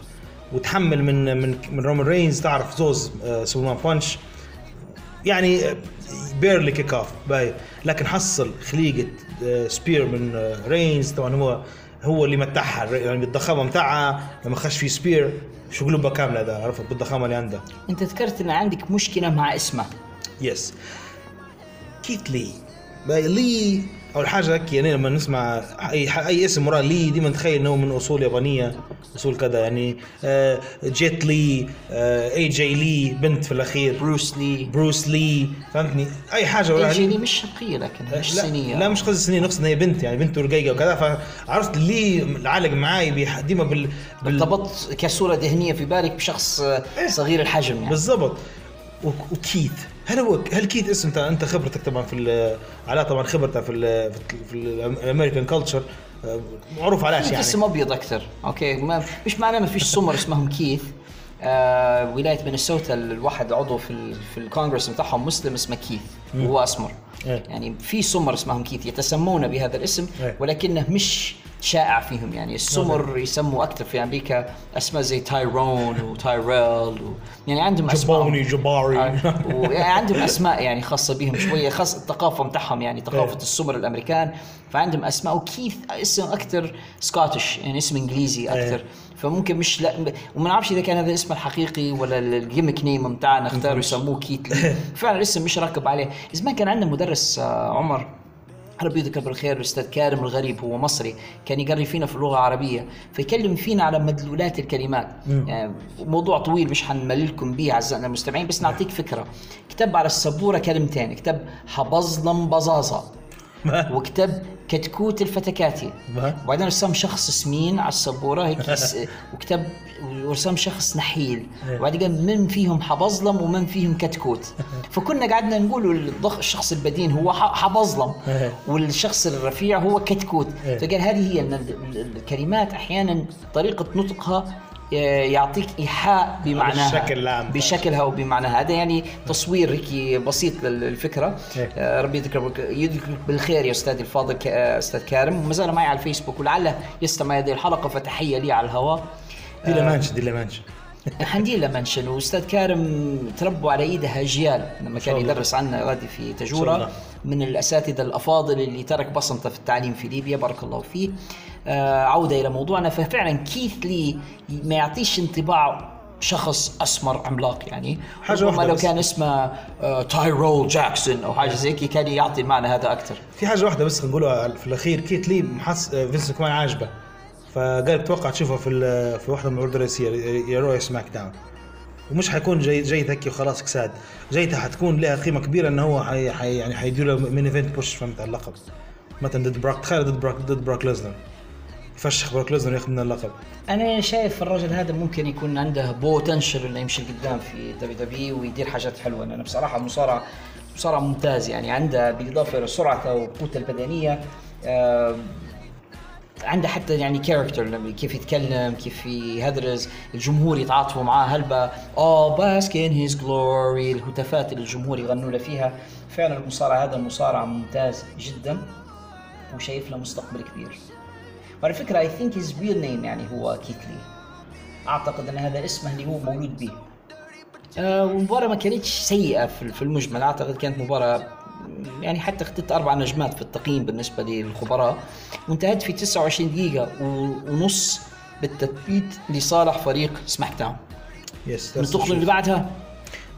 وتحمل من من من رومان رينز تعرف زوز آه، سوبرمان بانش. يعني بيرلي كيك اوف باي لكن حصل خليقة آه، سبير من آه، رينز. طبعا هو هو اللي متعها يعني بالضخامة متاعها لما خش في spear شو قلوبها كاملة ده عرفت؟ بالضخامة اللي عندها أنت ذكرت إن عندك مشكلة مع اسمه. yes كيت لي. بقى لي أول حاجة هيك يعني لما نسمع أي أي اسم وراه لي ديما نتخيل إنه من أصول يابانية أصول كذا يعني آه، جيت لي آه، اي جي لي بنت في الأخير. بروس لي بروس لي فهمتني؟ أي حاجة وراها اي لي. مش شرقيه لكن مش لا صينية. لا مش قصدي سنية نقصد هي بنت يعني بنت رقيقه وكذا. فعرفت لي العالق معاي ديما بال, بال... ارتبطت كصورة ذهنية في بالك بشخص آه، صغير الحجم يعني. بالضبط. و- وكيث هل هو هل كيث اسم انت انت خبرتك طبعا في علاء طبعا خبرته في ال في ال American culture معروف علاش يعني. اسم أبيض أكثر. أوكي. ما مش معناه ما فيش سمر اسمهم كيث آه ولاية مينيسوتا الواحد عضو في في الكونغرس بتاعهم مسلم اسمه كيث وهو أسمر. إيه. يعني في سمر اسمهم كيث يتسمون بهذا الاسم إيه. ولكنه مش شائع فيهم. يعني السمر يسموا أكثر في أمريكا أسماء زي تايرون وتايريل و... يعني عندهم أسماء جبوني جباري. آه، ويعني عندهم أسماء يعني خاصة بهم شوية خاص الثقافة بتاعهم يعني ثقافة إيه. السمر الأمريكان. فعندهم أسماء وكيث اسم أكثر Scottish يعني اسم إنجليزي أكثر إيه. فممكن مش لا وما نعرفش إذا كان هذا اسمه الحقيقي ولا ال gimmick name بتاعنا اختاروا يسموه لي. فعلا الاسم مش راكب عليه. زمان كان عندنا مدرس آه، عمر ربي يذكره بالخير الاستاذ كارم الغريب هو مصري كان يقري فينا في اللغة العربية فيكلم فينا على مدلولات الكلمات. يعني موضوع طويل مش حنمللكم به أعزائنا المستمعين بس نعطيك فكرة. كتب على السبورة كلمتين كتب حبظلم بزازه وكتب كتكوت الفتكاتي؟ وبعدين رسم شخص سمين على السبورة هيك وكتب ورسم شخص نحيل. وبعدين قال من فيهم حبظلم ومن فيهم كتكوت. فكنا قعدنا نقول الضخ الشخص البدين هو حبظلم والشخص الرفيع هو كتكوت. إيه. فقال هذه هي الكلمات أحيانا طريقة نطقها يعطيك إيحاء بمعناها بالشكل العام. بشكلها وبمعناها هذا يعني تصوير هيك بسيط للفكرة إيه. آه، ربي يذكرك يذكرك بالخير يا استاذي الفاضل آه، أستاذ كارم وما زال معي على الفيسبوك ولعله يستمع هذه الحلقة فتحية لي على الهواء دي لمانش دي لمانش حندي منشن واستاذ كارم تربوا على ايده اجيال لما كان. يدرس عنا غادي في تجوره. من الأساتذة الأفاضل اللي ترك بصمته في التعليم في ليبيا بارك الله فيه آه عودة إلى موضوعنا. ففعلا كيث لي ما يعطيش انطباع شخص أسمر عملاق يعني. حاجة ربما واحدة لو. كان اسمه آه تايرول جاكسون أو حاجة زي كان يعطي المعنى هذا أكثر. في حاجة واحدة بس نقولها في الأخير كيت لي محس فينس كمان عاجبه. فقال توقع تشوفها في في واحدة من العروض الرئيسيه يا رو يا سماك داون ومش حيكون جاي جاي هيك وخلاص كساد. جايته حتكون لها قيمة كبيرة انه هو حي حي يعني حيدير له main event push فهمت على اللقب. مثلا ضد براك تخيل ضد براك ضد براك ليزنر. يفشخ براك ليزنر ياخذ من اللقب؟ أنا شايف الرجل هذا ممكن يكون عنده potential إنه يمشي لقدام في دبليو دبليو ويدير حاجات حلوة. لأنه بصراحة مصارع مصارع ممتاز يعني. عنده بالإضافة إلى سرعته وقوته البدنية آه عنده حتى يعني character كيف يتكلم كيف يهدرز الجمهور يتعاطفوا معاه هلبة. all bask in his glory الهتافات اللي الجمهور يغنوا له فيها. فعلا المصارع هذا مصارع ممتاز جدا وشايف له مستقبل كبير. وعلى فكرة I think his real name يعني هو كيتلي أعتقد إن هذا اسمه اللي هو مولود به. آه والمباراة ما كانتش سيئة في المجمل. أعتقد كانت مباراة يعني حتى اخذت أربع نجمات في التقييم بالنسبة للخبراء. وانتهت في 29 دقيقة و- ونص بالتثبيت لصالح فريق سماك داون yes اللي بعدها؟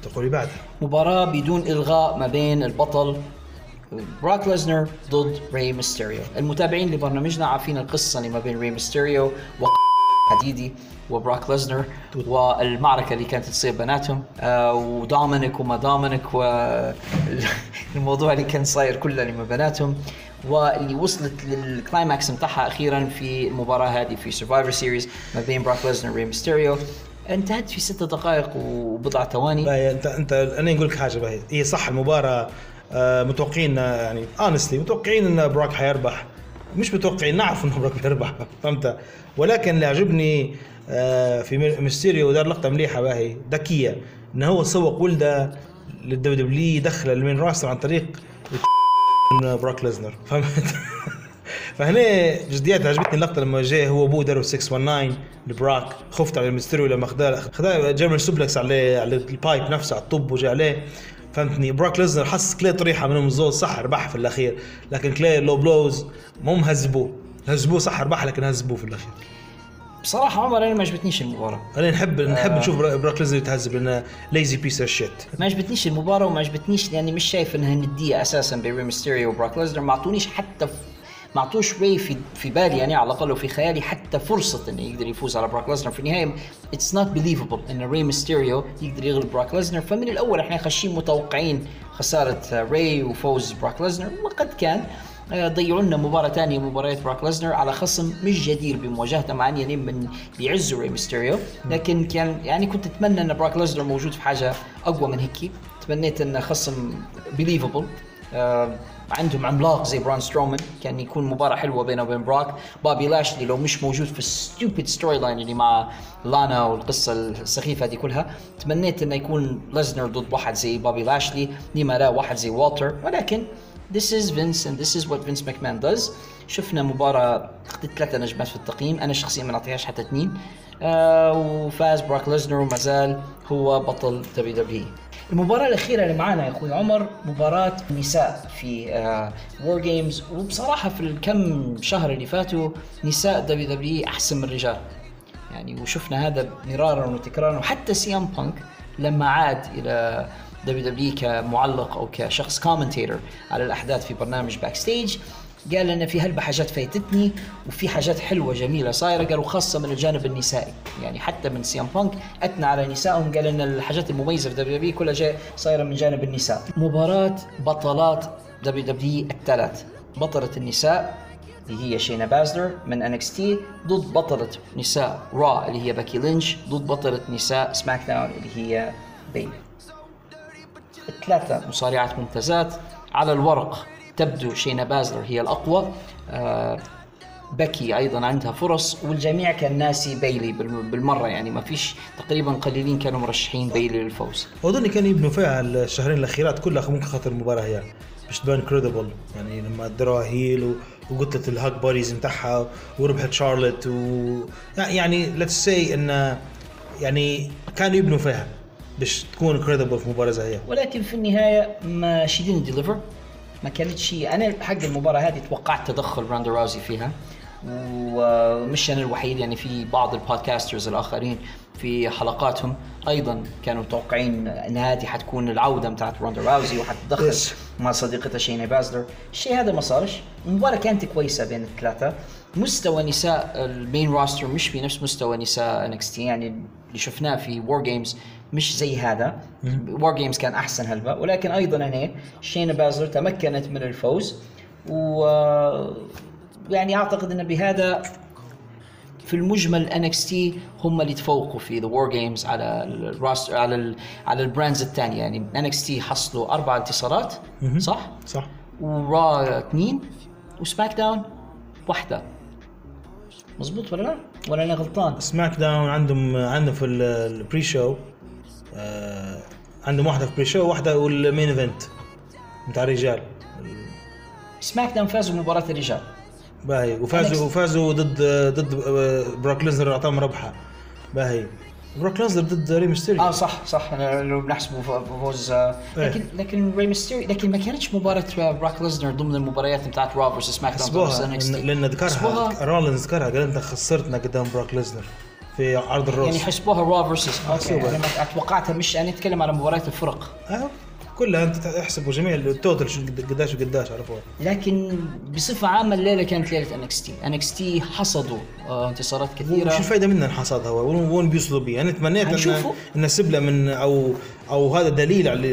تقولي بعدها. مباراة بدون إلغاء ما بين البطل براك ليزنر ضد ري ميستيريو المتابعين لبرنامجنا عارفين القصة اللي ما بين ري ميستيريو و حديدي وبراك ليزنر والمعركة اللي كانت تصير بيناتهم. آه ودومينيك وما دومينيك والموضوع اللي كان صاير كله اللي ما بيناتهم. واللي وصلت لل climax بتاعها أخيرا في المباراة هذه في سرفايفر سيريز ما بين براك ليزنر وري ميستيريو انتهت في ست دقائق وبضع ثواني. انت انت أنا نقول لك حاجة باهي. هي صح المباراة متوقعين آه، يعني honestly متوقعين إن براك حيربح. مش متوقعين نعرف إنه براك بيربح فهمت؟ ولكن اللي عجبني آه، في مي- ميستيريو دار لقطة مليحة باهي ذكية إن هو سوق ولده لل WWE دخل ال main roster عن طريق من براك ليزنر فهمت؟ فهنا جديات عجبتني اللقطة لما جاء هو أبوه داروا 619 لبراك خفت على الميستيريو لما خذا خذا German suplex على على ال pipe نفسه على ال top وجا عليه. فهمتني؟ براك ليزنر حس كلي طريحة منهم الزول صح ربح في الأخير لكن كلي لو بلوز مو مهذبوه هزبوه صح ربح لكن هزبوه في الأخير. بصراحة عمر أنا ما عجبتنيش المباراة. أنا نحب نحب آه. نشوف براك ليزنر يتهذب لأنه lazy piece of shit ما عجبتنيش المباراة وما عجبتنيش لأني مش شايف إنها ندية أساسا بين ري ميستيريو وبراك ليزنر ما أعطونيش حتى. ما أعطوش ري في في بالي يعني على الأقل وفي خيالي حتى فرصة إنه يقدر يفوز على براك ليزنر في النهاية it's not believable إن ري ميستيريو يقدر يغلب براك ليزنر فمن الأول إحنا خاشين متوقعين خسارة ري وفوز براك ليزنر وقد كان آه، ضيعوا لنا مباراة ثانية مباراة براك ليزنر على خصم مش جدير بمواجهته مع ان يعني من بيعزوا ري ميستيريو لكن كان يعني كنت أتمنى إن براك ليزنر موجود في حاجة أقوى من هيك. تمنيت إن خصم believable آه عندهم عملاق زي برون سترومان كان يكون مباراة حلوة بينه وبين براك. بابي لاشلي لو مش موجود في ال stupid storyline اللي مع لانا والقصة السخيفة دي كلها تمنيت إنه يكون ليزنر ضد واحد زي بابي لاشلي لما لا واحد زي والتر. ولكن This is Vince and this is what Vince McMahon does. شفنا مباراة أخذت ثلاثة نجمات في التقييم أنا شخصيا ما نعطيهاش حتى اثنين. آه وفاز براك ليزنر وما زال هو بطل WWE المباراة الأخيرة اللي معانا يا أخوي عمر مباراة نساء في WarGames وبصراحة في الكم شهر اللي فاتوا نساء WWE أحسن من الرجال يعني وشفنا هذا مرارا وتكرارا. وحتى سي ام بانك لما عاد إلى WWE كمعلق أو كشخص commentator على الأحداث في برنامج Backstage قال ان في هلبة حاجات فايتتني وفي حاجات حلوة جميلة صايرة قالوا خاصة من الجانب النسائي. يعني حتى من سي ام بانك أثنى على نسائهم قال ان الحاجات المميزة في WWE كلها جاي صايرة من جانب النساء. مباراة بطلات WWE الثلاث. بطلة النساء اللي هي شينا بازلر من NXT ضد بطلة نساء Raw اللي هي باكي لينش ضد بطلة نساء SmackDown اللي هي بيلي الثلاثة مصارعات ممتازات على الورق. تبدو شينا بازلر هي الأقوى. آه بكي أيضا عندها فرص والجميع كان ناسي بيلي بالم- بالمرة يعني ما فيش تقريبا قليلين كانوا مرشحين بيلي للفوز. واظن كانوا يبنوا فيها الشهرين الأخيرات كلها ممكن خاطر المباراة هي مش تبان credible يعني لما دروها heel وقتلت ال hug buddies نتاعها وربحت شارلوت و يعني let's say إن يعني كانوا يبنوا فيها باش تكون credible في مباراة زي هي. ولكن في النهاية ما she deliver ما كانت شيء أنا حق المباراة هذه توقعت تدخل راندا راوزي فيها ومش أنا الوحيد يعني في بعض ال podcasters الآخرين في حلقاتهم أيضا كانوا متوقعين إن هذه حتكون العودة بتاعت روندا راوزي وحتتدخل Yes. مع صديقتها شينا بازلر. الشيء هذا ما صارش. المباراة كانت كويسة بين الثلاثة. مستوى نساء ال main roster مش بنفس مستوى نساء NXT يعني اللي شفناه في WarGames مش زي هذا. WarGames كان أحسن هلبة ولكن أيضا هنا شينا بازلر تمكنت من الفوز. و يعني أعتقد أن بهذا في المجمل NXT هم اللي تفوقوا في the WarGames على ال roster على ال على ال brands الثانية. يعني NXT حصلوا أربع انتصارات. صح؟ صح. و Raw اثنين. و SmackDown واحدة. مزبوط ولا لا؟ ولا أنا غلطان؟ SmackDown عندهم عندهم في ال- ال pre-show آه عندهم واحدة في pre-show واحدة وال main event بتاع الرجال. SmackDown فازوا بمباراة الرجال. باهي وفازوا. وفازوا ضد ضد آه، براك ليزنر أعطاهم ربحة. باهي. براك ليزنر ضد ري ميستيريو آه صح صح لو بنحسبه فوز آه، إيه. لكن لكن ري ميستيريو لكن ما كانتش مباراة براك ليزنر ضمن المباريات بتاعت Raw versus SmackDown NXT. لأن- لأن ذكرها رولينز ذكرها قال أنت خسرتنا قدام براك ليزنر في عرض الروس. يعني حسبوها Raw versus okay. أنا ما- توقعتها مش أنا أتكلم على مباريات الفرق. آه. كلها أنت احسبوا جميع ال total show قد- قداش وقداش عرفوها لكن بصفة عامة الليلة كانت ليلة NXT NXT حصدوا آه، انتصارات كثيرة. وش الفائده منها حصاد هو وين بيوصلوا بيه أنا تمنيت إن سبله من أو أو هذا دليل على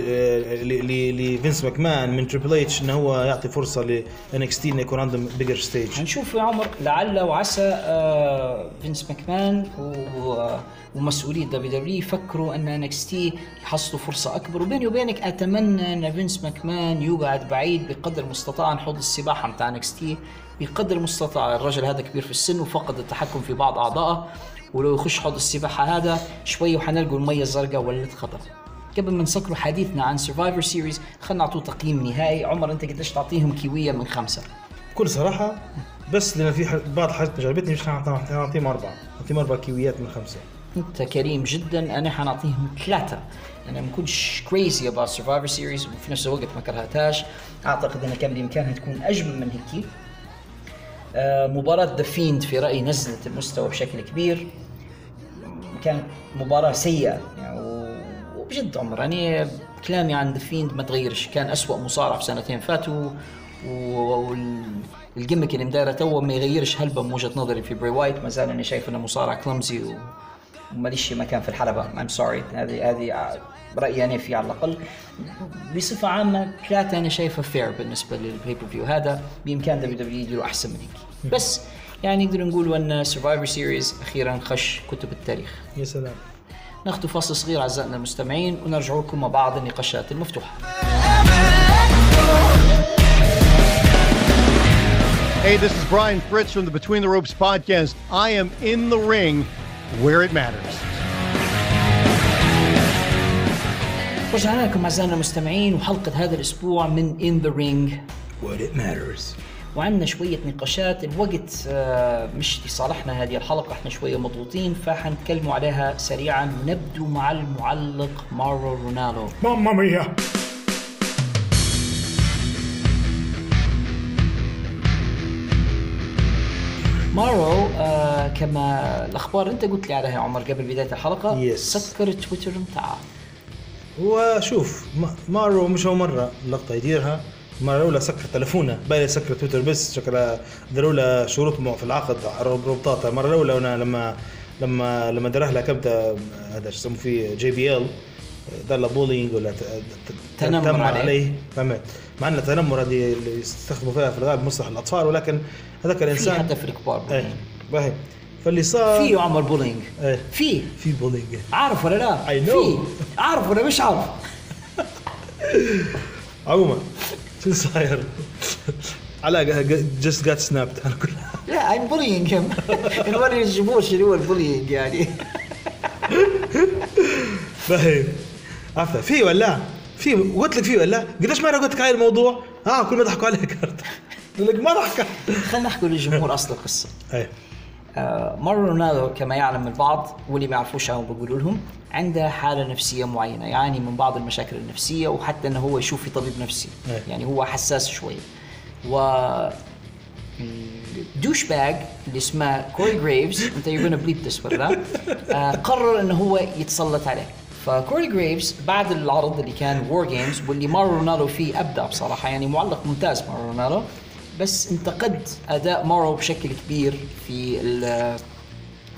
لفينس ماكمان من Triple H إنه هو يعطي فرصة ل NXT إنه يكون عندهم bigger stage هنشوف يا عمر لعل وعسى آه، فينس ماكمان ومسؤولي WWE يفكروا أن NXT يحصلوا فرصة أكبر. وبيني وبينك أتمنى أن فينس ماكمان يقعد بعيد بقدر المستطاع عن حوض السباحة بتاع NXT بقدر المستطاع الرجل هذا كبير في السن وفقد التحكم في بعض أعضائه. ولو يخش حوض السباحة هذا شوي وحنلقوا المية الزرقاء ولت خضر قبل ما نسكروا حديثنا عن Survivor Series خلينا نعطوه تقييم نهائي. عمر أنت قديش تعطيهم كيوية من خمسة؟ بكل صراحة بس لأن في بعض الحاجات ما عجبتني مش حنعطيهم أربعة. نعطيهم أربع كيويات من خمسة. أنت كريم جدا. أنا حنعطيهم ثلاثة. أنا ما كنتش crazy about Survivor Series وفي نفس الوقت ما كرهتهاش. أعتقد انها كان بإمكانها تكون أجمل من هيك. آه، مباراة ذا فيند في رأيي نزلت المستوى بشكل كبير. كانت مباراة سيئة. وبجد عمر يعني كلامي عن ذا فيند ما تغيرش. كان أسوأ مصارع في سنتين فاتوا وال gimmick اللي مدايره تو ما يغيرش هلبة من وجهة نظري في بري وايت. ما زال أنا شايف إنه مصارع clumsy. ومالهش مكان في الحلبة. I'm sorry. هذه هذه رأيي أنا فيه على الأقل. بصفة عامة ثلاثة أنا شايفها fair بالنسبة لل pay-per-view هذا. بإمكان WWE يديروا أحسن من هيك بس يعني نقدر نقول أن Survivor Series أخيرا خش كتب التاريخ. يا سلام. ناخذ فاصل صغير أعزائنا المستمعين ونرجع لكم مع بعض النقاشات المفتوحة Hey, this is Brian Fritz from the Between the Ropes podcast. I am in the ring where it matters. رجعنا لكم أعزائنا المستمعين وحلقة هذا الأسبوع من In the Ring Where it matters وعندنا شوية نقاشات. الوقت آه، مش لصالحنا هذه الحلقة إحنا شوية مضغوطين فحنتكلموا عليها سريعا. ونبدو مع المعلق مارو رانالو. Mamma mia! مارو آه كما الأخبار أنت قلت لي عليها يا عمر قبل بداية الحلقة Yes. سكر تويتر متاعه هو شوف ما- مارو مش هو مرة اللقطة يديرها. مرة الأولى سكر تلفونه باين سكر تويتر بس شكلها داروا له شروط في العقد ربطاتها المرة الأولى أنا لما لما لما داره له كبده هذا شو يسموه فيه JBL دار له bullying ولا تنمر عليه. فهمت مع أن التنمر هذه اللي يستخدموا فيها في الغالب مصطلح الأطفال ولكن هذاك في الإنسان حتى في الكبار إيه فاللي صار في عمر bullying. إيه. في في بولينج. عارف ولا لا؟ Know. في عارف ولا مش عارف؟ عموما. شو صاير؟ علاء جست جات سنابت أنا كلها لا I'm bullying him. ما يجيبوش اللي هو البولينج يعني. فاهم عرفت؟ في ولا؟ في. قلت لك في ولا؟ قديش مرة قلت لك هاي الموضوع؟ آه كل ما ضحكوا عليك. قلت لك ما ضحك خلينا نحكي للجمهور أصل القصة. إيه مارو رانالو كما يعلم البعض واللي ما يعرفوش أنا بقول لهم عنده حالة نفسية معينة يعاني من بعض المشاكل النفسية وحتى إنه هو يشوف في طبيب نفسي إيه. يعني هو حساس شوي. و ال douchebag اللي اسمه كوري جريفز أنت يو gonna بليب ذس ولا لا آه، قرر إنه هو يتسلط عليه. فكوري جريفز بعد العرض اللي كان WarGames واللي مارو رانالو فيه أبدع بصراحة يعني معلق ممتاز مارو رانالو. بس انتقد أداء مارو بشكل كبير في ال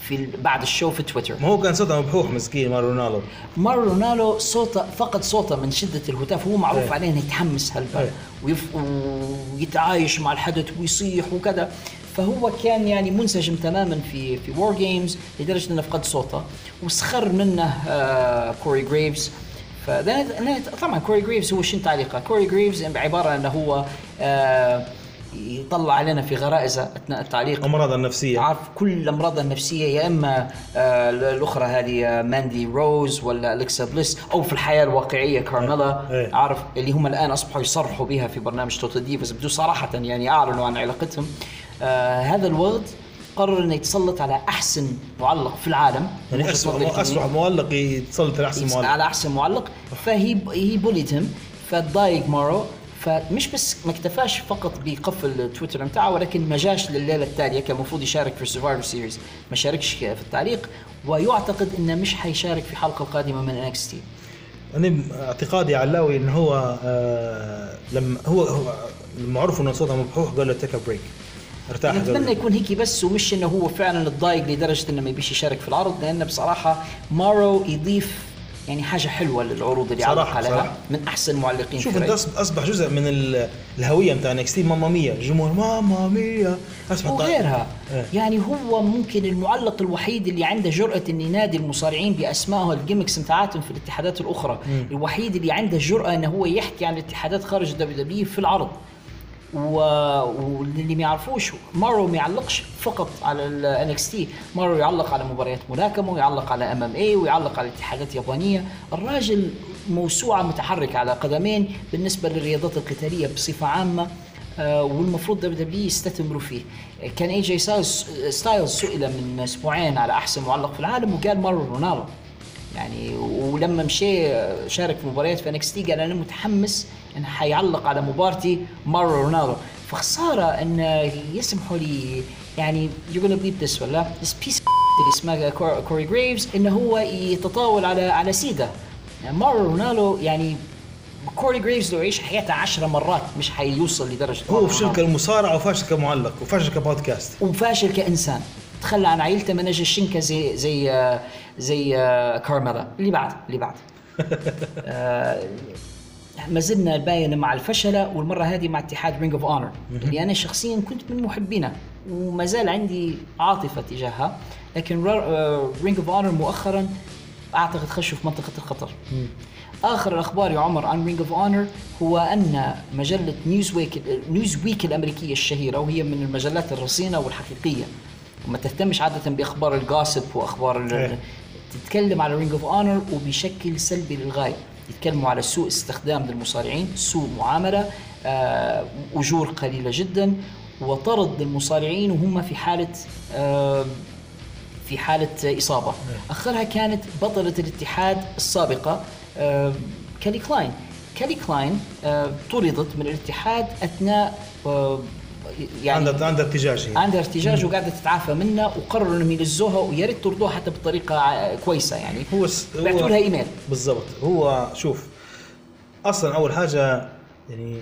في بعد ال show في تويتر. ما هو كان صوته مبحوح مسكين مارو رانالو. مارو رانالو صوته فقد صوته من شدة الهتاف هو معروف إيه. عليه إنه يتحمس إيه. ويف... ويتعايش مع الحدث ويصيح وكذا. فهو كان يعني منسجم تماما في في WarGames لدرجة إنه فقد صوته وسخر منه آه كوري جريفز فده أنا- طبعا كوري جريفز هو شن تعليقه؟ كوري جريفز عبارة إنه هو آه يطلع علينا في غرائزه أثناء التعليق. أمراض النفسية. عارف كل الأمراض النفسية يا إما آه الأخرى هذه آه، ماندي روز ولا الكسا بليس أو في الحياة الواقعية كارميلا. إيه. عارف اللي هم الآن أصبحوا يصرحوا بها في برنامج Total Divas بدو صراحة يعني أعلنوا عن علاقتهم. آه هذا الولد قرر إنه يتسلط على أحسن معلق في العالم. يعني اسوء اسوء معلق يتسلط على أحسن معلق. على أحسن معلق. فهي he bullied him فتضايق مارو فمش بس ما اكتفاش فقط بقفل التويتر بتاعه ولكن ما جاش لليلة التالية. كان المفروض يشارك في Survivor Series ما شاركش في التعليق ويعتقد إنه مش حيشارك في الحلقة القادمة من NXT أنا اعتقادي علاوي إن هو آه لما هو هو المعروف إنه صوته مبحوح قال له take break ارتاح نتمنى. يكون هيك بس ومش إنه هو فعلا اتضايق لدرجة إنه ما يبيش يشارك في العرض لأن بصراحة مارو يضيف يعني حاجة حلوة للعروض اللي صراحة- عليها صراحة. من أحسن المعلقين شوف أنت أصبح جزء من ال- الهوية بتاع NXT mamma mia الجمهور mamma mia وغيرها إيه. يعني هو ممكن المعلق الوحيد اللي عنده جرأة ان ينادي المصارعين باسمائهم ال gimmicks بتاعتهم في الاتحادات الأخرى الوحيد اللي عنده جرأة إنه هو يحكي عن الاتحادات خارج ال WWE في العرض. واللي ما يعرفوش مارو ما يعلقش فقط على ال NXT مارو يعلق على مباريات ملاكمة ويعلق على MMA ويعلق على اتحادات يابانيه الراجل موسوعة متحرك على قدمين بالنسبة للرياضات القتالية بصفة عامة آه، والمفروض WWE يستثمروا فيه. كان AJ Styles سئل من أسبوعين على أحسن معلق في العالم وقال مارو رانالو. يعني ولما مشي شارك في مباريات في NXT قال أنا متحمس انه حيعلق على مبارتي مارو رانالو. فخسارة إن يسمحوا لي يعني you're gonna bleep this ولا؟ This piece اللي اسمها كور- كوري جريفز انه هو يتطاول على على سيدا. يعني مارو رونالدو يعني كوري جريفز لو يعيش حياته عشرة مرات مش حيوصل لدرجة هو فشل. كمصارع وفاشل كمعلق وفاشل كبودكاست. وفاشل كإنسان. تخلى عن عائلته أجل الشنكه زي زي آه، زي آه، كارميلا اللي بعد اللي بعد. آه، ما زلنا الباين مع الفشلة والمرة هذه مع اتحاد Ring of Honor اللي أنا شخصيا كنت من محبينها وما زال عندي عاطفة تجاهها. لكن Ring of Honor مؤخرا أعتقد خشوا في منطقة الخطر. آخر الأخبار يا عمر عن Ring of Honor هو أن مجلة Newsweek Newsweek الأمريكية الشهيرة وهي من المجلات الرصينة والحقيقية وما تهتمش عادة بأخبار ال gossip وأخبار إيه. تتكلم على Ring of Honor وبشكل سلبي للغاية. يتكلموا على سوء استخدام للمصارعين سوء معاملة آه، أجور قليلة جدا وطرد المصارعين وهم في حالة آه، في حالة إصابة. أخرها كانت بطلة الاتحاد السابقة آه، كالي كلاين كالي كلاين طردت من الاتحاد أثناء آه، يعني عندها عندها ارتجاج هي عندها ارتجاج وقاعدة تتعافى منه وقرروا انهم يلزوها ويا ريت طردوها حتى بطريقة ع- كويسة يعني. هو بعتوا لها إيميل. بالضبط. هو شوف أصلا أول حاجة يعني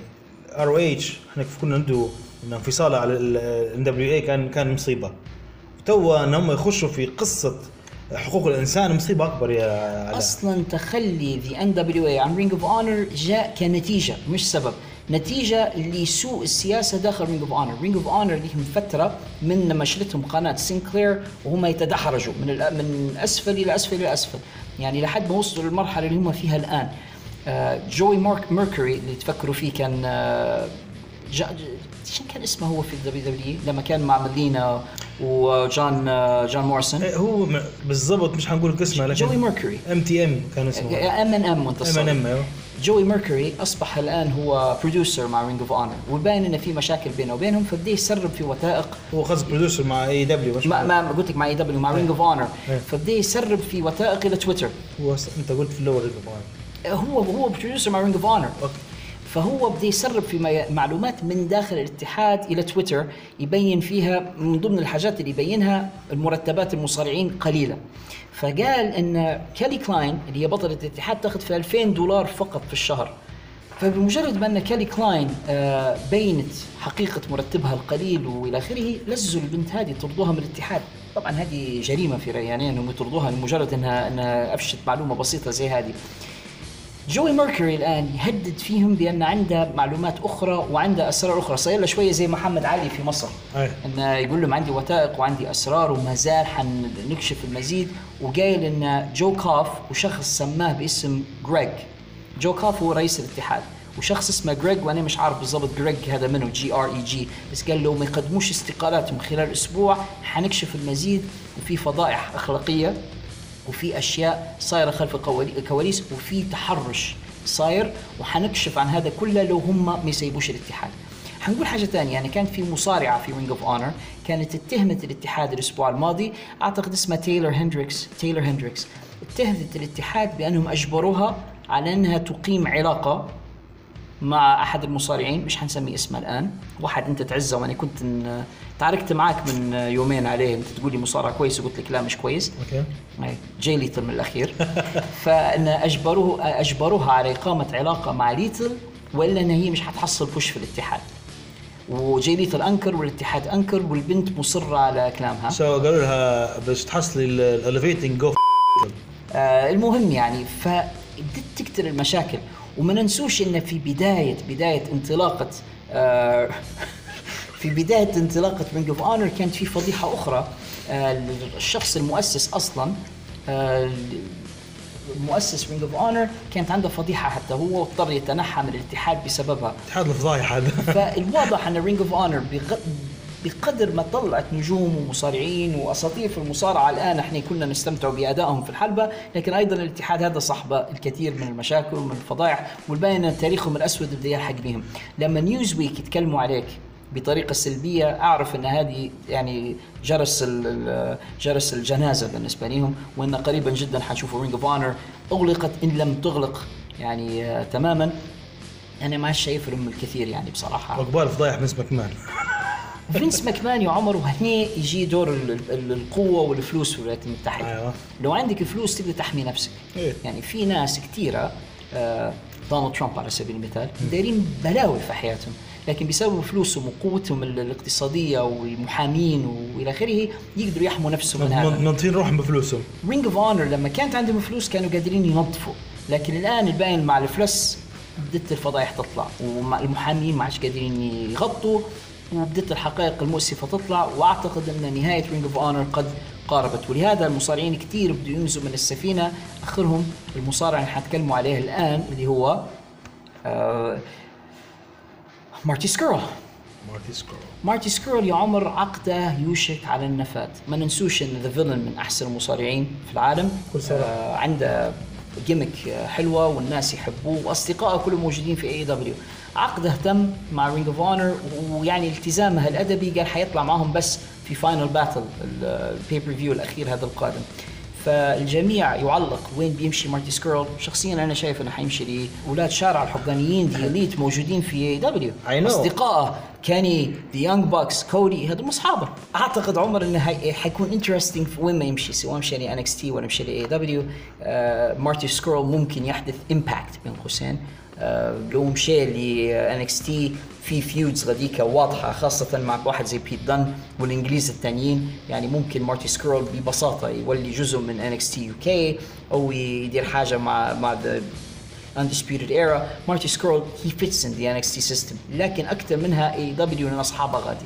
ROH إحنا كنا عنده ان انفصاله على ال NWA كان كان مصيبة. توا إن هم يخشوا في قصة حقوق الإنسان مصيبة أكبر يا علاء. أصلا تخلي the NWA عن Ring of Honor جاء كنتيجة مش سبب. نتيجة لسوء السياسة داخل Ring of Honor Ring of Honor لهم فتره من لما شلتهم قناة Sinclair وهم يتدحرجوا من من أسفل إلى أسفل إلى أسفل. يعني لحد ما وصلوا للمرحلة اللي هم فيها الآن. آه، جوي مارك ميركوري اللي تفكروا فيه كان آه، جا شو كان اسمه هو في ال WWE لما كان مع ميلينا وجون آه، جون مورسون إيه، هو بالضبط مش حنقول لك اسمه لكن جوي ميركوري MTM كان اسمه. ام ان ام ام. ان ام جوي ميركوري أصبح الآن هو producer مع Ring of Honor والباين انه في مشاكل بينه وبينهم فبدا يسرب في وثائق. هو خاص producer مع AEW مش ما, ما قلت لك مع AEW مع Ring of Honor. فبدا يسرب في وثائق إلى تويتر هو أنت قلت في الأول Ring of هو هو producer مع Ring of Honor فهو بده يسرب في معلومات من داخل الاتحاد إلى تويتر يبين فيها من ضمن الحاجات اللي يبينها المرتبات المصارعين قليلة. فقال إن كالي كلاين اللي هي بطلة الاتحاد تأخذ في 2000 دولار فقط في الشهر. فبمجرد ما إن كالي كلاين آه، بينت حقيقة مرتبها القليل وإلى آخره لزوا البنت هذه طردوها من الاتحاد. طبعا هذه جريمة في يعني انهم يطردوها لمجرد انها إنها أفشت معلومة بسيطة زي هذه. جوي ميركوري الآن يهدد فيهم بأن عنده معلومات أخرى وعنده أسرار أخرى. صاير له شوية زي محمد علي في مصر. أي. انه يقول لهم عندي وثائق وعندي أسرار وما زال حنكشف المزيد. وقايل إن جو كاف وشخص سماه باسم جريج. جو كاف هو رئيس الاتحاد. وشخص اسمه جريج وأنا مش عارف بالضبط جريج هذا منه جي ار اي جي بس قال لو ما يقدموش استقالاتهم خلال أسبوع حنكشف المزيد. وفي فضائح أخلاقية. وفي أشياء صايرة خلف الكواليس وفي تحرش صاير وحنكشف عن هذا كله لو هم ما يسيبوش الاتحاد. حنقول حاجة ثانية يعني كان في مصارعة في Ring of Honor كانت اتهمت الاتحاد الأسبوع الماضي أعتقد اسمها تايلر هندريكس تايلر هندريكس اتهمت الاتحاد بأنهم أجبروها على أنها تقيم علاقة مع أحد المصارعين مش حنسمي اسمه الآن واحد أنت تعزه وأنا كنت تعاركت معك من يومين عليه انت تقول لي مصارع كويس وقلت لك لا مش كويس. okay. جاي ليثل من الأخير. فإن اجبروه اجبروها على إقامة علاقة مع ليثل وإلا إن هي مش حتحصل push في الاتحاد. وجاي ليثل أنكر والاتحاد أنكر والبنت مصرة على كلامها so قالوا لها باش تحصلي الاليفيتنج جو المهم يعني فبدت تكتر المشاكل. وما ننسوش إن في بداية بداية انطلاقة آه في بداية انطلاقة Ring of Honor كانت في فضيحة أخرى آه الشخص المؤسس أصلا مؤسس Ring of Honor كانت عنده فضيحة حتى هو واضطر يتنحى من الاتحاد بسببها. اتحاد الفضايح هذا. فالواضح أن Ring of Honor بقدر ما طلعت نجوم ومصارعين وأساطير في المصارعة الآن إحنا كلنا نستمتع بأدائهم في الحلبة لكن أيضا الاتحاد هذا صاحبه الكثير من المشاكل ومن الفضائح والباين أن تاريخهم الأسود بده يلحق بهم. لما Newsweek يتكلموا عليك بطريقة سلبية أعرف إن هذه يعني جرس جرس الجنازة بالنسبة لهم وإن قريبا جدا حنشوفوا Ring of Honor أغلقت إن لم تغلق يعني آه، تماما. أنا ما شايف لهم الكثير يعني بصراحة. وقبال فضايح من اسمك مان فينس ماكمان يا عمر وهني يجي دور ال- ال- القوة والفلوس في الولايات المتحدة. أيوة. لو عندك فلوس تقدر تحمي نفسك. إيه. يعني في ناس كثيره آه دونالد ترامب على سبيل المثال دايرين بلاوي في حياتهم. لكن بسبب فلوسهم وقوتهم ال- الاقتصادية والمحامين وإلى آخره يقدروا يحموا نفسهم من هذا. منطين روحهم بفلوسهم. Ring of Honor لما كانت عندهم فلوس كانوا قادرين ينظفوا. لكن الآن الباين مع الفلس بدت الفضايح تطلع والمحامين ما عادش قادرين يغطوا وبدت الحقائق المؤسفة تطلع. وأعتقد أن نهاية Ring of Honor قد قاربت. ولهذا المصارعين كثير بده ينزلوا من السفينة. آخرهم المصارع اللي حنتكلموا عليه الآن اللي هو آه مارتي سكرول مارتي سكرول مارتي سكرول يا عمر عقده يوشك على النفاذ. ما ننسوش إن The Villain من أحسن المصارعين في العالم. بكل صراحة. آه عنده gimmick حلوة والناس يحبوه وأصدقائه كلهم موجودين في AEW عقده تم مع Ring of Honor ويعني التزامها الأدبي قال حيطلع معهم بس في Final Battle ال pay-per-view الأخير هذا القادم. فالجميع يعلق وين بيمشي مارتي سكرول شخصيا أنا شايف إنه حيمشي لأولاد شارع الحقانيين دي اليت موجودين في AEW. اصدقائه كاني ذا يونج باكس كودي هذول أصحابه. أعتقد عمر إنه حيكون interesting في وين ما يمشي سواء مشى ل ان إكس تي ولا مشى ل AEW مارتي سكرول ممكن يحدث impact بين قوسين آه، لو مشى ل ان إكس تي في feuds غديك واضحة خاصة مع واحد زي بيت دن والإنجليز الثانيين يعني ممكن مارتي سكرول ببساطة يولي جزء من NXT UK أو يدير حاجة مع مع Undisputed Era. مارتي سكرول he fits in the NXT system لكن أكثر منها AEW لأن اصحابها غادي.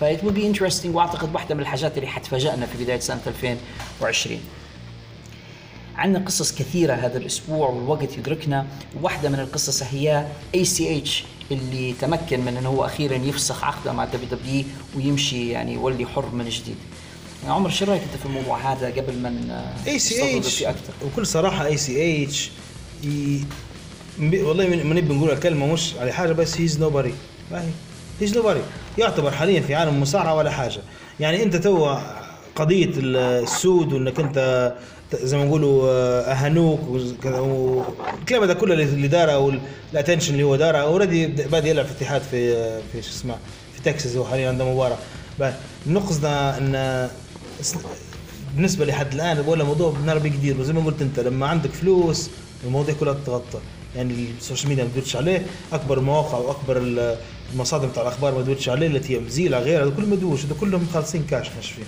ف it will be interesting وأعتقد واحدة من الحاجات اللي حتفاجئنا في بداية سنة 2020 عندنا قصص كثيرة هذا الأسبوع والوقت يدركنا. واحدة من القصص هي ACH اللي تمكن من أنه هو أخيرا يفسخ عقده مع WWE ويمشي يعني يولي حر من جديد. يعني عمر شو رأيك أنت في الموضوع هذا قبل ما ACH وكل صراحة اي سي اتش والله من- ما نبي نقول الكلمة مش على حاجة بس he's nobody he's nobody يعتبر حاليا في عالم المصارعه ولا حاجة. يعني أنت تو قضية السود وإنك أنت زي ما نقولوا آه، اهانوك وكذا. والكلام هذا كله اللي داره والاتنشن اللي هو داره اوريدي بادي يلعب في اتحاد في في شو اسمه في تكساس هو حاليا عنده مباراة. نقصنا إن بالنسبة لحد الآن ولا موضوع بنرى بيه كثير وزي ما قلت أنت لما عندك فلوس المواضيع كلها تتغطى. يعني السوشيال ميديا ما تدوتش عليه أكبر المواقع واكبر ال- المصادر بتاع الأخبار ما تدوتش عليه ال TMZ ولا غيرها هذا كله ما هذا كلهم خالصين كاش ناشفين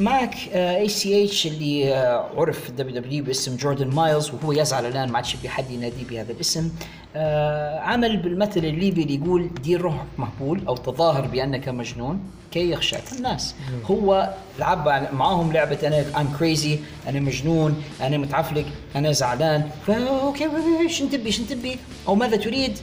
معك ACH اللي آه، عرف في ال WWE باسم جوردن مايلز وهو يزعل الآن ما عادش في حد يناديه بهذا الاسم. آه، عمل بالمثل الليبي اللي يقول دير روحك مهبول أو تظاهر بأنك مجنون كي يخشاك الناس. هو لعب معاهم لعبة I am crazy أنا مجنون أنا متعفلق أنا زعلان فا okay شن تبي شن تبي؟ أو ماذا تريد؟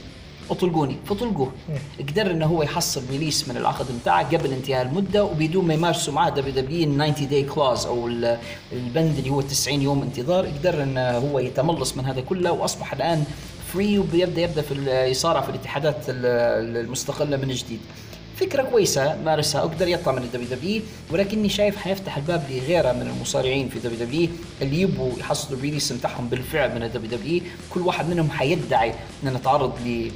اطلقوني فطلقوه. قدر إنه هو يحصل release من العقد بتاعه قبل انتهاء المدة وبدون ما يمارسوا معاه WWE 90 day clause أو ال- البند اللي هو 90 يوم انتظار قدر إنه هو يتملص من هذا كله وأصبح الآن free وبيبدأ يبدأ في يصارع في الاتحادات ال- المستقلة من جديد. فكرة كويسة مارسها وقدر يطلع من ال WWE ولكني شايف حيفتح الباب لغيرها من المصارعين في ال WWE اللي يبغوا يحصلوا ال release بتاعهم بالفعل من ال WWE كل واحد منهم حيدعي إنه نتعرض ل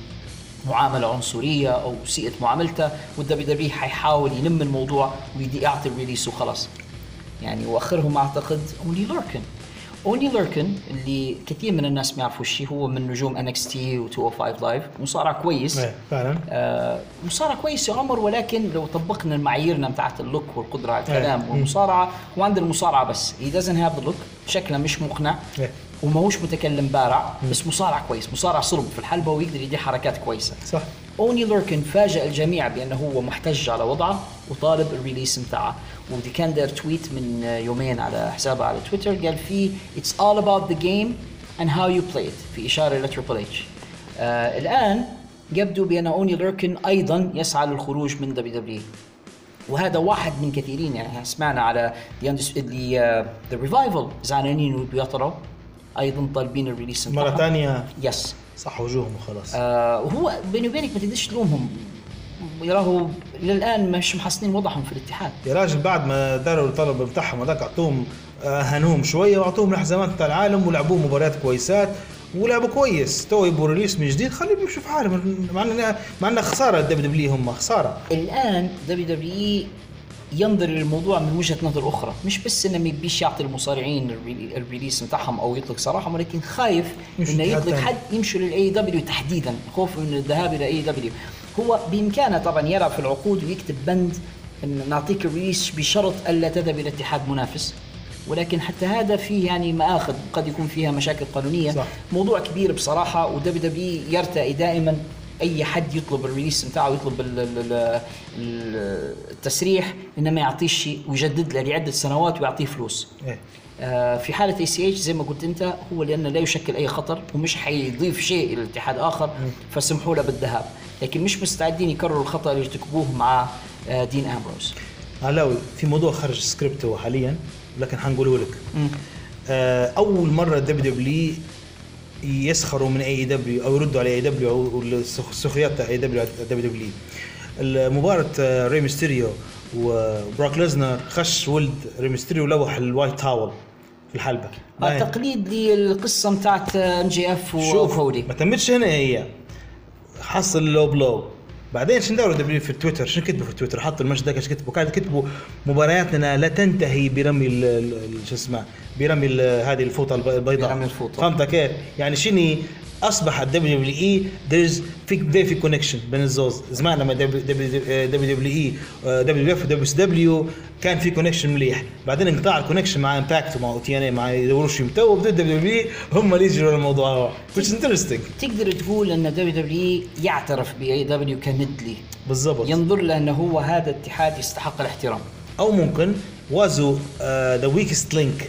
معاملة عنصرية أو سيئة معاملته وال WWE حيحاول يلم الموضوع ويعطي ال release وخلاص. يعني وآخرهم أعتقد اوني لوركن اوني لوركن اللي كثير من الناس ما يعرفوا الشيء هو من نجوم NXT و 205 Live مصارع كويس. إيه فعلا. آه، مصارع كويس يا عمر ولكن لو طبقنا المعاييرنا بتاعت ال look والقدرة على الكلام إيه. والمصارعة هو عند المصارعة بس he doesn't have the look شكله مش مقنع. إيه. وماهوش متكلم بارع بس مصارع كويس مصارع صلب في الحلبة ويقدر يدير حركات كويسة. صح. أوني لوركن فاجأ الجميع بأنه هو محتج على وضعه وطالب ال release بتاعه ودي كان داير tweet من يومين على حسابه على تويتر قال فيه It's all about the game and how you play it في إشارة ل Triple H آه الآن يبدو بأن أوني لوركن أيضا يسعى للخروج من WWE وهذا واحد من كثيرين يعني سمعنا على The Revival زعلانين وبيطروا. أيضا طالبين ال release مرة ثانية yes صح وجوههم وخلاص. آه وهو بيني وبينك ما تقدرش تلومهم. يراهو للآن مش محسنين وضعهم في الاتحاد. يا راجل بعد ما داروا الطلب بتاعهم هذاك أعطوهم اهانوهم شوية وأعطوهم الحزامات بتاع العالم ولعبوهم مباريات كويسات ولعبوا كويس. تو يبوا release من جديد خليهم يمشوا في حالهم مع ان مع ان خسارة ال WWE هم خسارة. الآن WWE ينظر للموضوع من وجهة نظر أخرى. مش بس إنه ما يبيش يعطي المصارعين ال relea- ال release بتاعهم أو يطلق سراحهم ولكن خايف يمشي إنه يطلق. حد يمشوا لل AEW تحديدا خوف من الذهاب إلى AEW هو بإمكانه طبعا يلعب في العقود ويكتب بند إن نعطيك ال release بشرط ألا تذهب إلى اتحاد منافس. ولكن حتى هذا فيه يعني مآخذ قد يكون فيها مشاكل قانونية. صح. موضوع كبير بصراحة و WWE يرتئي دائما. أي حد يطلب ال release بتاعه يطلب ال- ال- ال- ال- التسريح انه ما يعطيش شيء ويجدد له لعدة سنوات ويعطيه فلوس. إيه. آه، في حالة ACH زي ما قلت أنت هو لأنه لا يشكل أي خطر ومش حيضيف شيء إلى اتحاد اخر فسمحوا له بالذهاب، لكن مش مستعدين يكرروا الخطأ اللي ارتكبوه مع آه، دين أمبروز. علاوي في موضوع خرج سكريبت هو حاليا لكن حنقوله لك آه أول مرة الدبليو دبليو يسخروا من اي دبليو أو يردوا على اي دبليو أو السخ- السخريات تاع اي دبليو دبليو دبليو مباراة آه، ري ميستيريو وبروك ليزنر خش ولد ري ميستيريو لوح الوايت تاول في الحلبة. آه، تقليد للقصة بتاعت ام جي اف شوف وكودي. ما تمتش هنا هي. حصل لو بلو. بعدين شنو دوروا دبليو في التويتر شنو كتبوا في التويتر حطوا الماتش ذاك إيش كتبوا؟ كانوا كتبوا مبارياتنا لا تنتهي برمي شو اسمه؟ برمي هذه الفوطة الب- البيضاء. برمي الفوطة. فهمت كيف؟ يعني شني أصبح ال WWE there's في في في connection بين الزوز. زمان لما دبليو دبليو اي دبليو اف ودبليو دبليو كان في كونكشن مليح. بعدين انقطع ال connection مع Impact ومع TNA مع يدوروش يمتوا وبدأ WWE هم اللي يجروا الموضوع. هو which interesting. تقدر تقول أن دبليو دبليو يعترف باي دبليو كند لي بالضبط. ينظر له أنه هو هذا اتحاد يستحق الاحترام. أو ممكن was the weakest link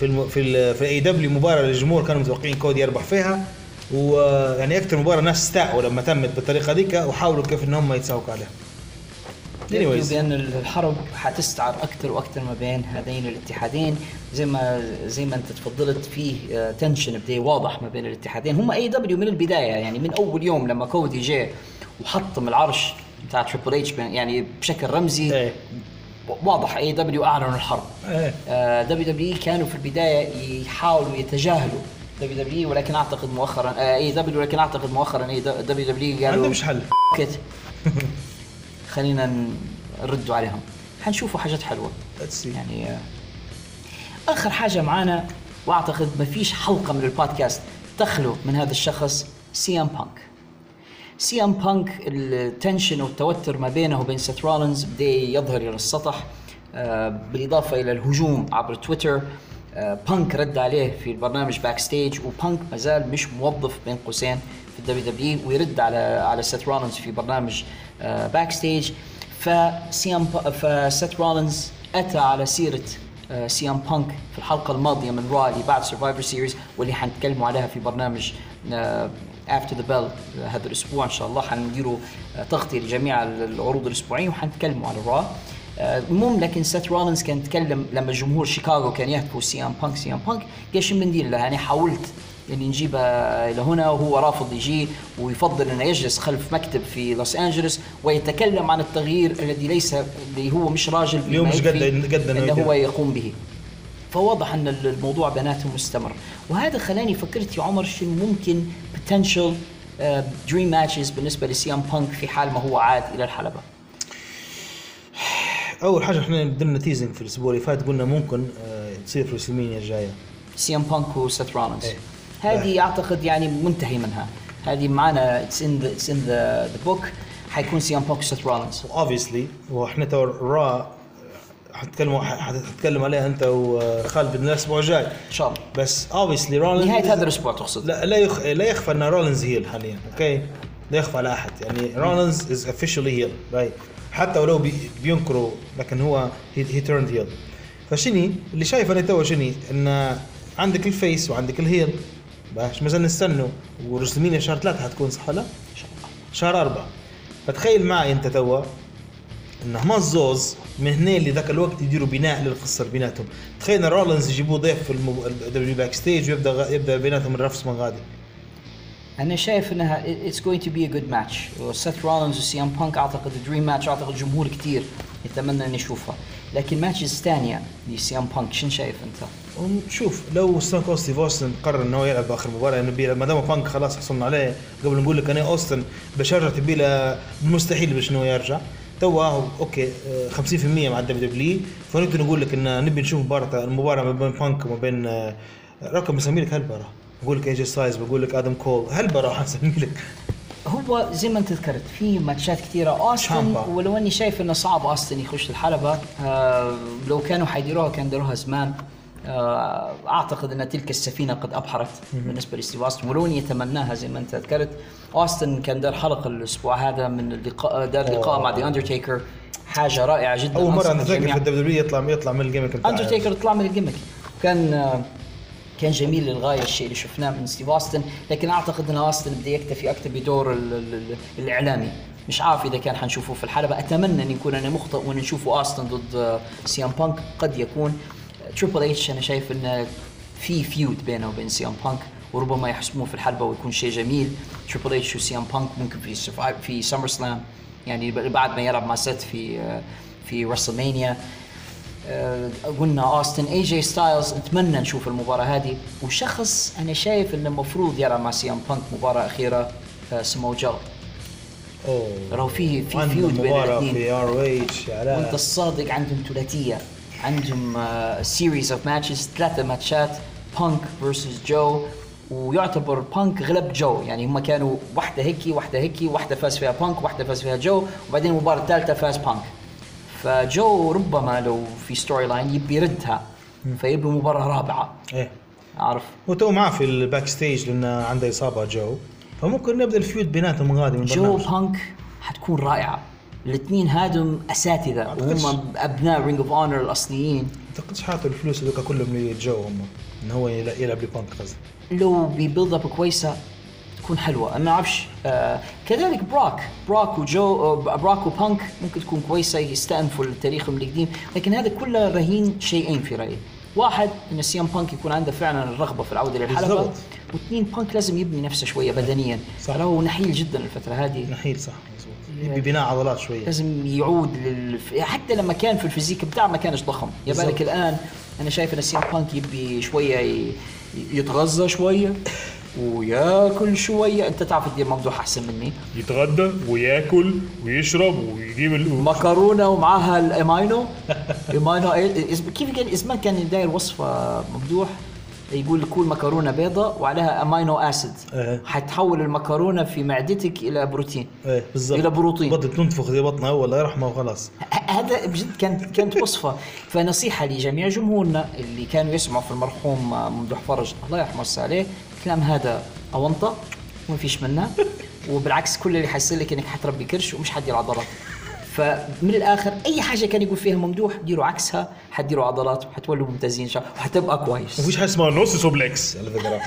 في الم... في ال... في AEW مباراة للجمهور كانوا متوقعين كودي يربح فيها. ويعني أكثر مباراة ناس استاءوا لما تمت بالطريقة ذيك وحاولوا كيف ان هم يتساوقوا عليها. Anyways. بان الحرب حتستعر أكثر وأكثر ما بين هذين الاتحادين. زي ما زي ما أنت تفضلت فيه tension بدا واضح ما بين الاتحادين. هم AEW من البداية يعني من أول يوم لما كودي جاء وحطم العرش بتاع تريبل اتش يعني بشكل رمزي إيه. واضح AEW أعلنوا الحرب. إيه. WWE كانوا في البداية يحاولوا يتجاهلوا دبليو دبليو ولكن أعتقد مؤخرا اي دبليو ولكن أعتقد مؤخرا اي دبليو دبليو قالوا عندهمش حل؟ خلينا نردوا عليهم. حنشوفوا حاجات حلوة. يعني آه، آخر حاجة معانا وأعتقد ما فيش حلقة من البودكاست تخلو من هذا الشخص سي إم بانك. سي إم بانك ال tension والتوتر ما بينه وبين سيث رولينز بدأ يظهر إلى السطح آه، بالإضافة إلى الهجوم عبر تويتر. آه، بانك رد عليه في البرنامج Backstage وبانك ما زال مش موظف بين قوسين في ال WWE ويرد على على سيث رولينز في برنامج آه، Backstage فسي ام فسيث رولينز أتى على سيرة آه، سي ام بانك في الحلقة الماضية من Raw اللي بعد Survivor Series واللي حنتكلموا عليها في برنامج After the Bell هذا الأسبوع إن شاء الله. حنديروا آه، تغطية لجميع العروض الأسبوعية وحنتكلموا على آه، المهم لكن سيث رولينز كان يتكلم لما جمهور شيكاغو كان يهتفوا سي أم بانك سي أم بانك قال شو بندير له؟ يعني حاولت اني نجيبه إلى هنا وهو رافض يجي ويفضل إنه يجلس خلف مكتب في لوس أنجلوس ويتكلم عن التغيير الذي ليس اللي هو مش راجل اليوم مش قد- قد إنه. هو يقوم به. فواضح أن الموضوع بيناتهم مستمر. وهذا خلاني فكرت يا عمر شنو ممكن potential dream matches بالنسبة لسي أم بانك في حال ما هو عاد إلى الحلبة. أول حاجة إحنا درنا teasing في الأسبوع اللي فات قلنا ممكن آه، تصير في WrestleMania الجاية. سي إم بانك وسيث رولينز. إيه. هذه أعتقد يعني منتهي منها. هذه معنا it's in it's in the book حيكون سي إم بانك وسيث رولينز. obviously وإحنا تو را حتكلموا حتتكلم عليها أنت وخالد الأسبوع الجاي. إن شاء الله. بس obviously رولينز نهاية هذا الأسبوع تقصد. لا لا يخ... لا يخفى إن رولينز heel حاليا okay لا يخفى على أحد. يعني رولينز is officially heel right حتى ولو بي... بينكروا لكن هو he turned heel فشني؟ اللي شايف أنا تو شني؟ إن عندك ال face وعندك ال heel باش مازال نستنوا. و WrestleMania شهر ثلاثة حتكون صح ولا؟ شهر أربعة. فتخيل معي أنت توا إن هما الزوز من هنا اللي ذاك الوقت يديروا بناء للقصه بيناتهم. تخيل إن رولينز يجيبوه ضيف في ال W Backstage ويبدأ. يبدأ بيناتهم الرفس من غادي. أنا شايف إنها it's going to be a good match وسيث رولينز وسي ام بانك أعتقد dream match أعتقد جمهور كثير يتمنى ان يشوفها لكن matches ثانية لسي ام بانك شنو شايف أنت؟ ونشوف لو ستون كولد ستيف اوستن قرر إنه يلعب باخر مباراة انه بيلعب ما دام بانك خلاص حصلنا عليه قبل نقول لك أنا اوستن باش يرجع تبي مستحيل باش إنه يرجع. هو أوكي آه، 50% مع الدبليو دبليو فنقدر نقول لك إن نبي نشوف مباراه المباراة ما بين بانك وما بين آه، رقم لك هالبرا بقول لك اي جي سايز بقول لك آدم كول هالبرا حنسمي لك؟ هو زي ما أنت ذكرت في ماتشات كثيره اوستن. ولو أني شايف إنه صعب اوستن يخش الحلبة آه لو كانوا حيديروها كان داروها زمان. آه أعتقد إن تلك السفينة قد أبحرت بالنسبة لستيف اوستن ولو أني يتمناها زي ما أنت ذكرت اوستن كان دار حلقة الأسبوع هذا من اللقاء دار لقاء مع ذا اندرتيكر حاجة رائعة جدا أول مرة الجميع. في ال WWE يطلع يطلع من ال gimmick اندرتيكر طلع من ال gimmick كان آه، كان جميل للغاية الشيء اللي شفناه من ستيف أوستن لكن أعتقد إن أوستن بده يكتفي أكثر بدور ال- ال- ال- الإعلامي. مش عارف إذا كان حنشوفه في الحلبة. أتمنى إن يكون أنا مخطئ وإن نشوفه أوستن ضد آه، سي ام بانك. قد يكون. تريبل اتش أنا شايف إنه في feud بينه وبين سي ام بانك وربما يحسموه في الحلبة ويكون شيء جميل. تريبل اتش وسي ام بانك ممكن في في SummerSlam يعني بعد ما يلعب مع سيث في آه، في WrestleMania قلنا اوستن اي جي ستايلز نتمنى نشوف المباراة هذه. وشخص أنا شايف إنه المفروض يلعب مع سي ام بانك مباراة أخيرة آه، سمو جو أوه. راهو في في feud بين الاثنين. وأنت الصادق عندهم ثلاثية. عندهم series of matches ثلاثة ماتشات بانك versus جو ويعتبر بانك غلب جو يعني هم كانوا واحدة هيك واحدة هيك واحدة فاز فيها بانك واحدة فاز فيها جو وبعدين المباراة الثالثة فاز بانك فجو ربما لو في storyline يبي يردها فيبي مباراة رابعة. إيه. عارف هو تو معاه في الباك ستيج لأن عنده إصابة جو. فممكن نبدأ ال feud بيناتهم غادي من جو بانك حتكون رائعة. الاثنين هادم أساتذة. وهم أبناء Ring of Honor الأصليين. ما أعتقدش حاطوا الفلوس هذوك كلهم لجو هم. إن هو يلعب لبانك قصدي لو ب build up كويسة تكون حلوة. ما أعرفش آه كذلك براك. براك وجو آه براك وبانك ممكن تكون كويسة يستأنفوا تاريخهم القديم. لكن هذا كله رهين شيئين في رأيي. واحد إن سيام بانك يكون عنده فعلا الرغبة في العودة للحلبه. واثنين بانك لازم يبني نفسه شوية بدنيا. صح. هو نحيل جدا الفترة هذه. نحيل صح. يبي بناء عضلات شوية. لازم يعود لل... حتى لما كان في ال physique بتاعه ما كانش ضخم. يا بالك. الآن أنا شايف إن سيام بانك يبي شوية ي... يتغذى شوية. وياكل شوية. أنت تعرف تدير ممدوح أحسن مني. يتغدى وياكل ويشرب ويجيب. مكرونة ومعاها ال amino amino إسم- كيف كان اسمها كان داير وصفة ممدوح؟ يقول كل مكرونة بيضة وعليها amino acid. إيه. حتحول المكرونة في معدتك إلى بروتين. إيه بالضبط. إلى بروتين. بدها تنتفخ زي بطنها اول الله يرحمها وخلاص. هذا بجد كانت كانت وصفة. فنصيحة لجميع جمهورنا اللي كانوا يسمعوا في المرحوم ممدوح فرج. الله يرحمه عليه. الكلام هذا أونطة وما فيش منه وبالعكس كل اللي حيصير لك إنك حتربي كرش ومش حدير عضلات فمن الآخر أي حاجة كان يقول فيها ممدوح ديروا عكسها حديروا عضلات وحتولوا ممتازين إن شاء الله. وحتبقى كويس. ما فيش حاجة اسمها نص سوبلكس على فكرة.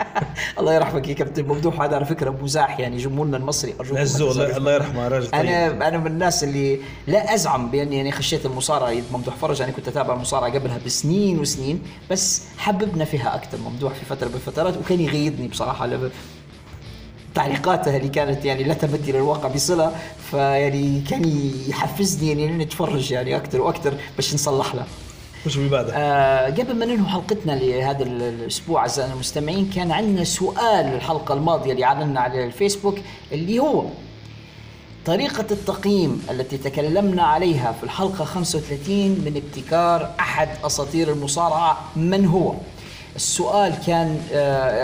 الله يرحمك يا كابتن ممدوح. هذا على فكرة مزاح يعني جمهورنا المصري. أرجوكم ما الله الله يرحمه راجل. طيب. أنا أنا من الناس اللي لا أزعم بأني يعني خشيت المصارعة. يد ممدوح فرج أنا كنت أتابع المصارعه قبلها بسنين وسنين بس حببنا فيها أكثر ممدوح في فترة من الفترات وكان يغيظني بصراحة. تعليقاتها اللي كانت يعني لا تمت إلى الواقع بصلة فيعني كان يحفزني يعني إني نتفرج يعني أكثر وأكثر باش نصلح له وش اللي بعدها؟ آه قبل ما ننهي حلقتنا لهذا ال- الأسبوع اعزائنا المستمعين كان عندنا سؤال الحلقة الماضية اللي اعلنا على الفيسبوك اللي هو طريقة التقييم التي تكلمنا عليها في الحلقة 35 من ابتكار أحد أساطير المصارعة من هو؟ السؤال كان آه،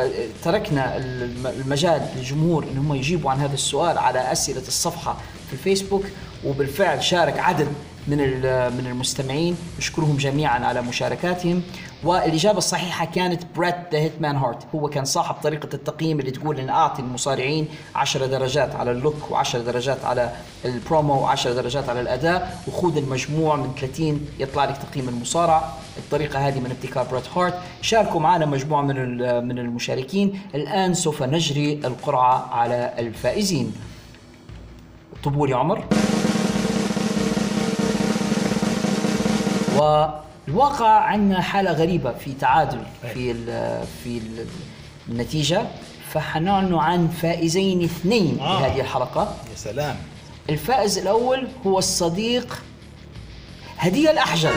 آه، تركنا الم- المجال للجمهور إن هم يجيبوا عن هذا السؤال على أسئلة الصفحة في الفيسبوك وبالفعل شارك عدد من ال- من المستمعين. نشكرهم جميعا على مشاركاتهم. والإجابة الصحيحة كانت بريت the Hitman هارت هو كان صاحب طريقة التقييم اللي تقول إن اعطي المصارعين 10 درجات على ال look و10 درجات على البرومو و10 درجات على الأداء وخذ المجموع من 30 يطلع لك تقييم المصارع الطريقة هذه من ابتكار بريت هارت شاركوا معنا مجموعة من من المشاركين. الآن سوف نجري القرعة على الفائزين. طبول يا عمر والواقع عندنا حالة غريبة في تعادل في ال في ال النتيجة. فحنعلن عن فائزين اثنين آه. لهذه الحلقة. يا سلام. الفائز الأول هو الصديق هدية الأحجل.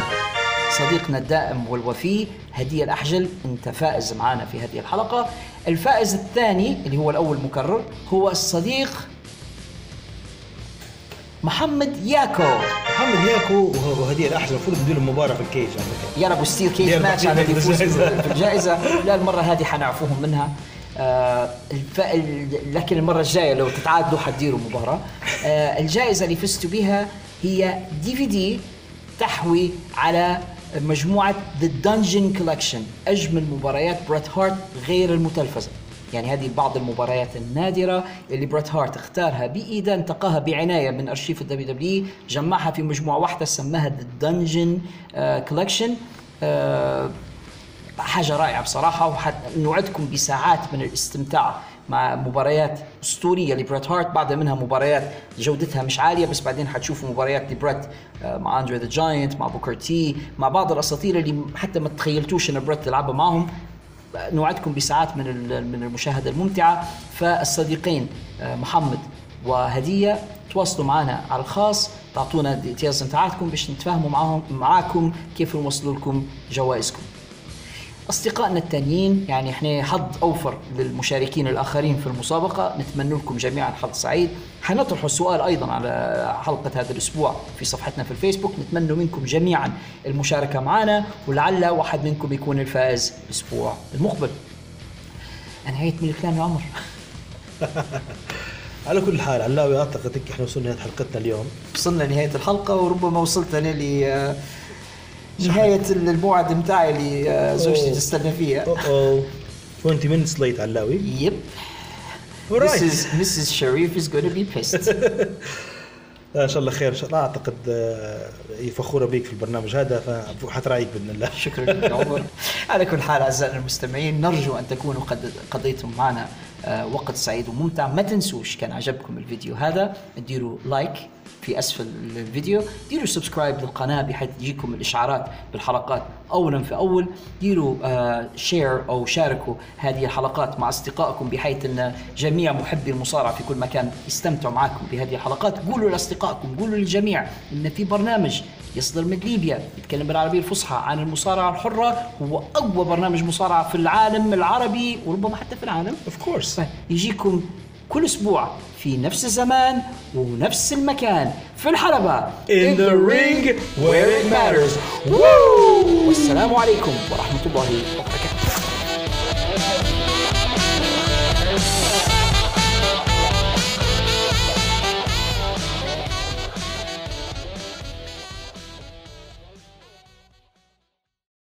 صديقنا الدائم والوفي هدية الأحجل. أنت فائز معنا في هذه الحلقة. الفائز الثاني اللي هو الأول مكرر هو الصديق محمد ياكو. محمد ياكو وه- وهدية الأحجل المفروض ندير مباراة في ال cage يا رب steel دير ماتش على اللي يفوز لا المرة هذه حنعفوهم منها. آه الف... لكن المرة الجاية لو تتعادلوا حتديروا مباراة. آه الجائزة اللي فزتوا بها هي DVD تحوي على مجموعة The Dungeon Collection أجمل مباريات بريت هارت غير المتلفزة. يعني هذه بعض المباريات النادرة اللي بريت هارت اختارها بإيده انتقاها بعناية من أرشيف ال WW جمعها في مجموعة واحدة سماها The Dungeon Collection. آه حاجة رائعة بصراحة ونوعدكم بساعات من الاستمتاع مع مباريات أسطورية لبريت هارت بعد منها مباريات جودتها مش عالية بس بعدين حتشوفوا مباريات لبريت آه، مع أندري the Giant مع بوكر تي مع بعض الأساطير اللي حتى ما تخيلتوش أن بريت يلعبها معهم. نوعدكم بساعات من من المشاهدة الممتعة. فالصديقين آه، محمد وهدية تواصلوا معنا على الخاص. تعطونا details نتاعتكم باش نتفاهموا معاهم معاكم كيف نوصلوا لكم جوائزكم. أصدقائنا التانيين يعني إحنا حظ أوفر للمشاركين الآخرين في المسابقة. نتمنى لكم جميعا حظ سعيد. حنطرح السؤال أيضا على حلقة هذا الأسبوع في صفحتنا في الفيسبوك. نتمنى منكم جميعا المشاركة معنا ولعل واحد منكم يكون الفائز الأسبوع المقبل. انهيت من الكلام يا عمر على كل حال علاوي أعتقد هيك إحنا وصلنا لنهاية حلقتنا اليوم. وصلنا لنهاية الحلقة وربما وصلت أنا آه، نهاية الموعد بتاعي اللي آه، زوجتي. تستنى فيها أوه اوه 20 minutes late علاوي يب Alright. Mrs. Mrs. Sharif is going to be pissed. إن شاء الله خير إن شاء الله أعتقد آه، هي فخورة بيك في البرنامج هذا فحتراعيك بإذن الله شكرا لك عمر على كل حال أعزائنا المستمعين نرجو أن تكونوا قد قضيتم معنا آه، وقت سعيد وممتع ما تنسوش كان عجبكم الفيديو هذا ديروا like في أسفل الفيديو. ديروا subscribe للقناة بحيث تجيكم الإشعارات بالحلقات أول في أول. ديروا آه share أو شاركوا هذه الحلقات مع أصدقائكم بحيث أن جميع محبي المصارعه في كل مكان يستمتعوا معكم بهذه الحلقات. قولوا لأصدقائكم قولوا للجميع إن في برنامج يصدر من ليبيا. يتكلم بالعربية الفصحى عن المصارعة الحرة. هو أقوى برنامج مصارعة في العالم العربي وربما حتى في العالم. of course يجيكم كل أسبوع في نفس الزمان ونفس المكان. في الحلبة. In the ring where it matters. والسلام عليكم ورحمة الله وبركاته.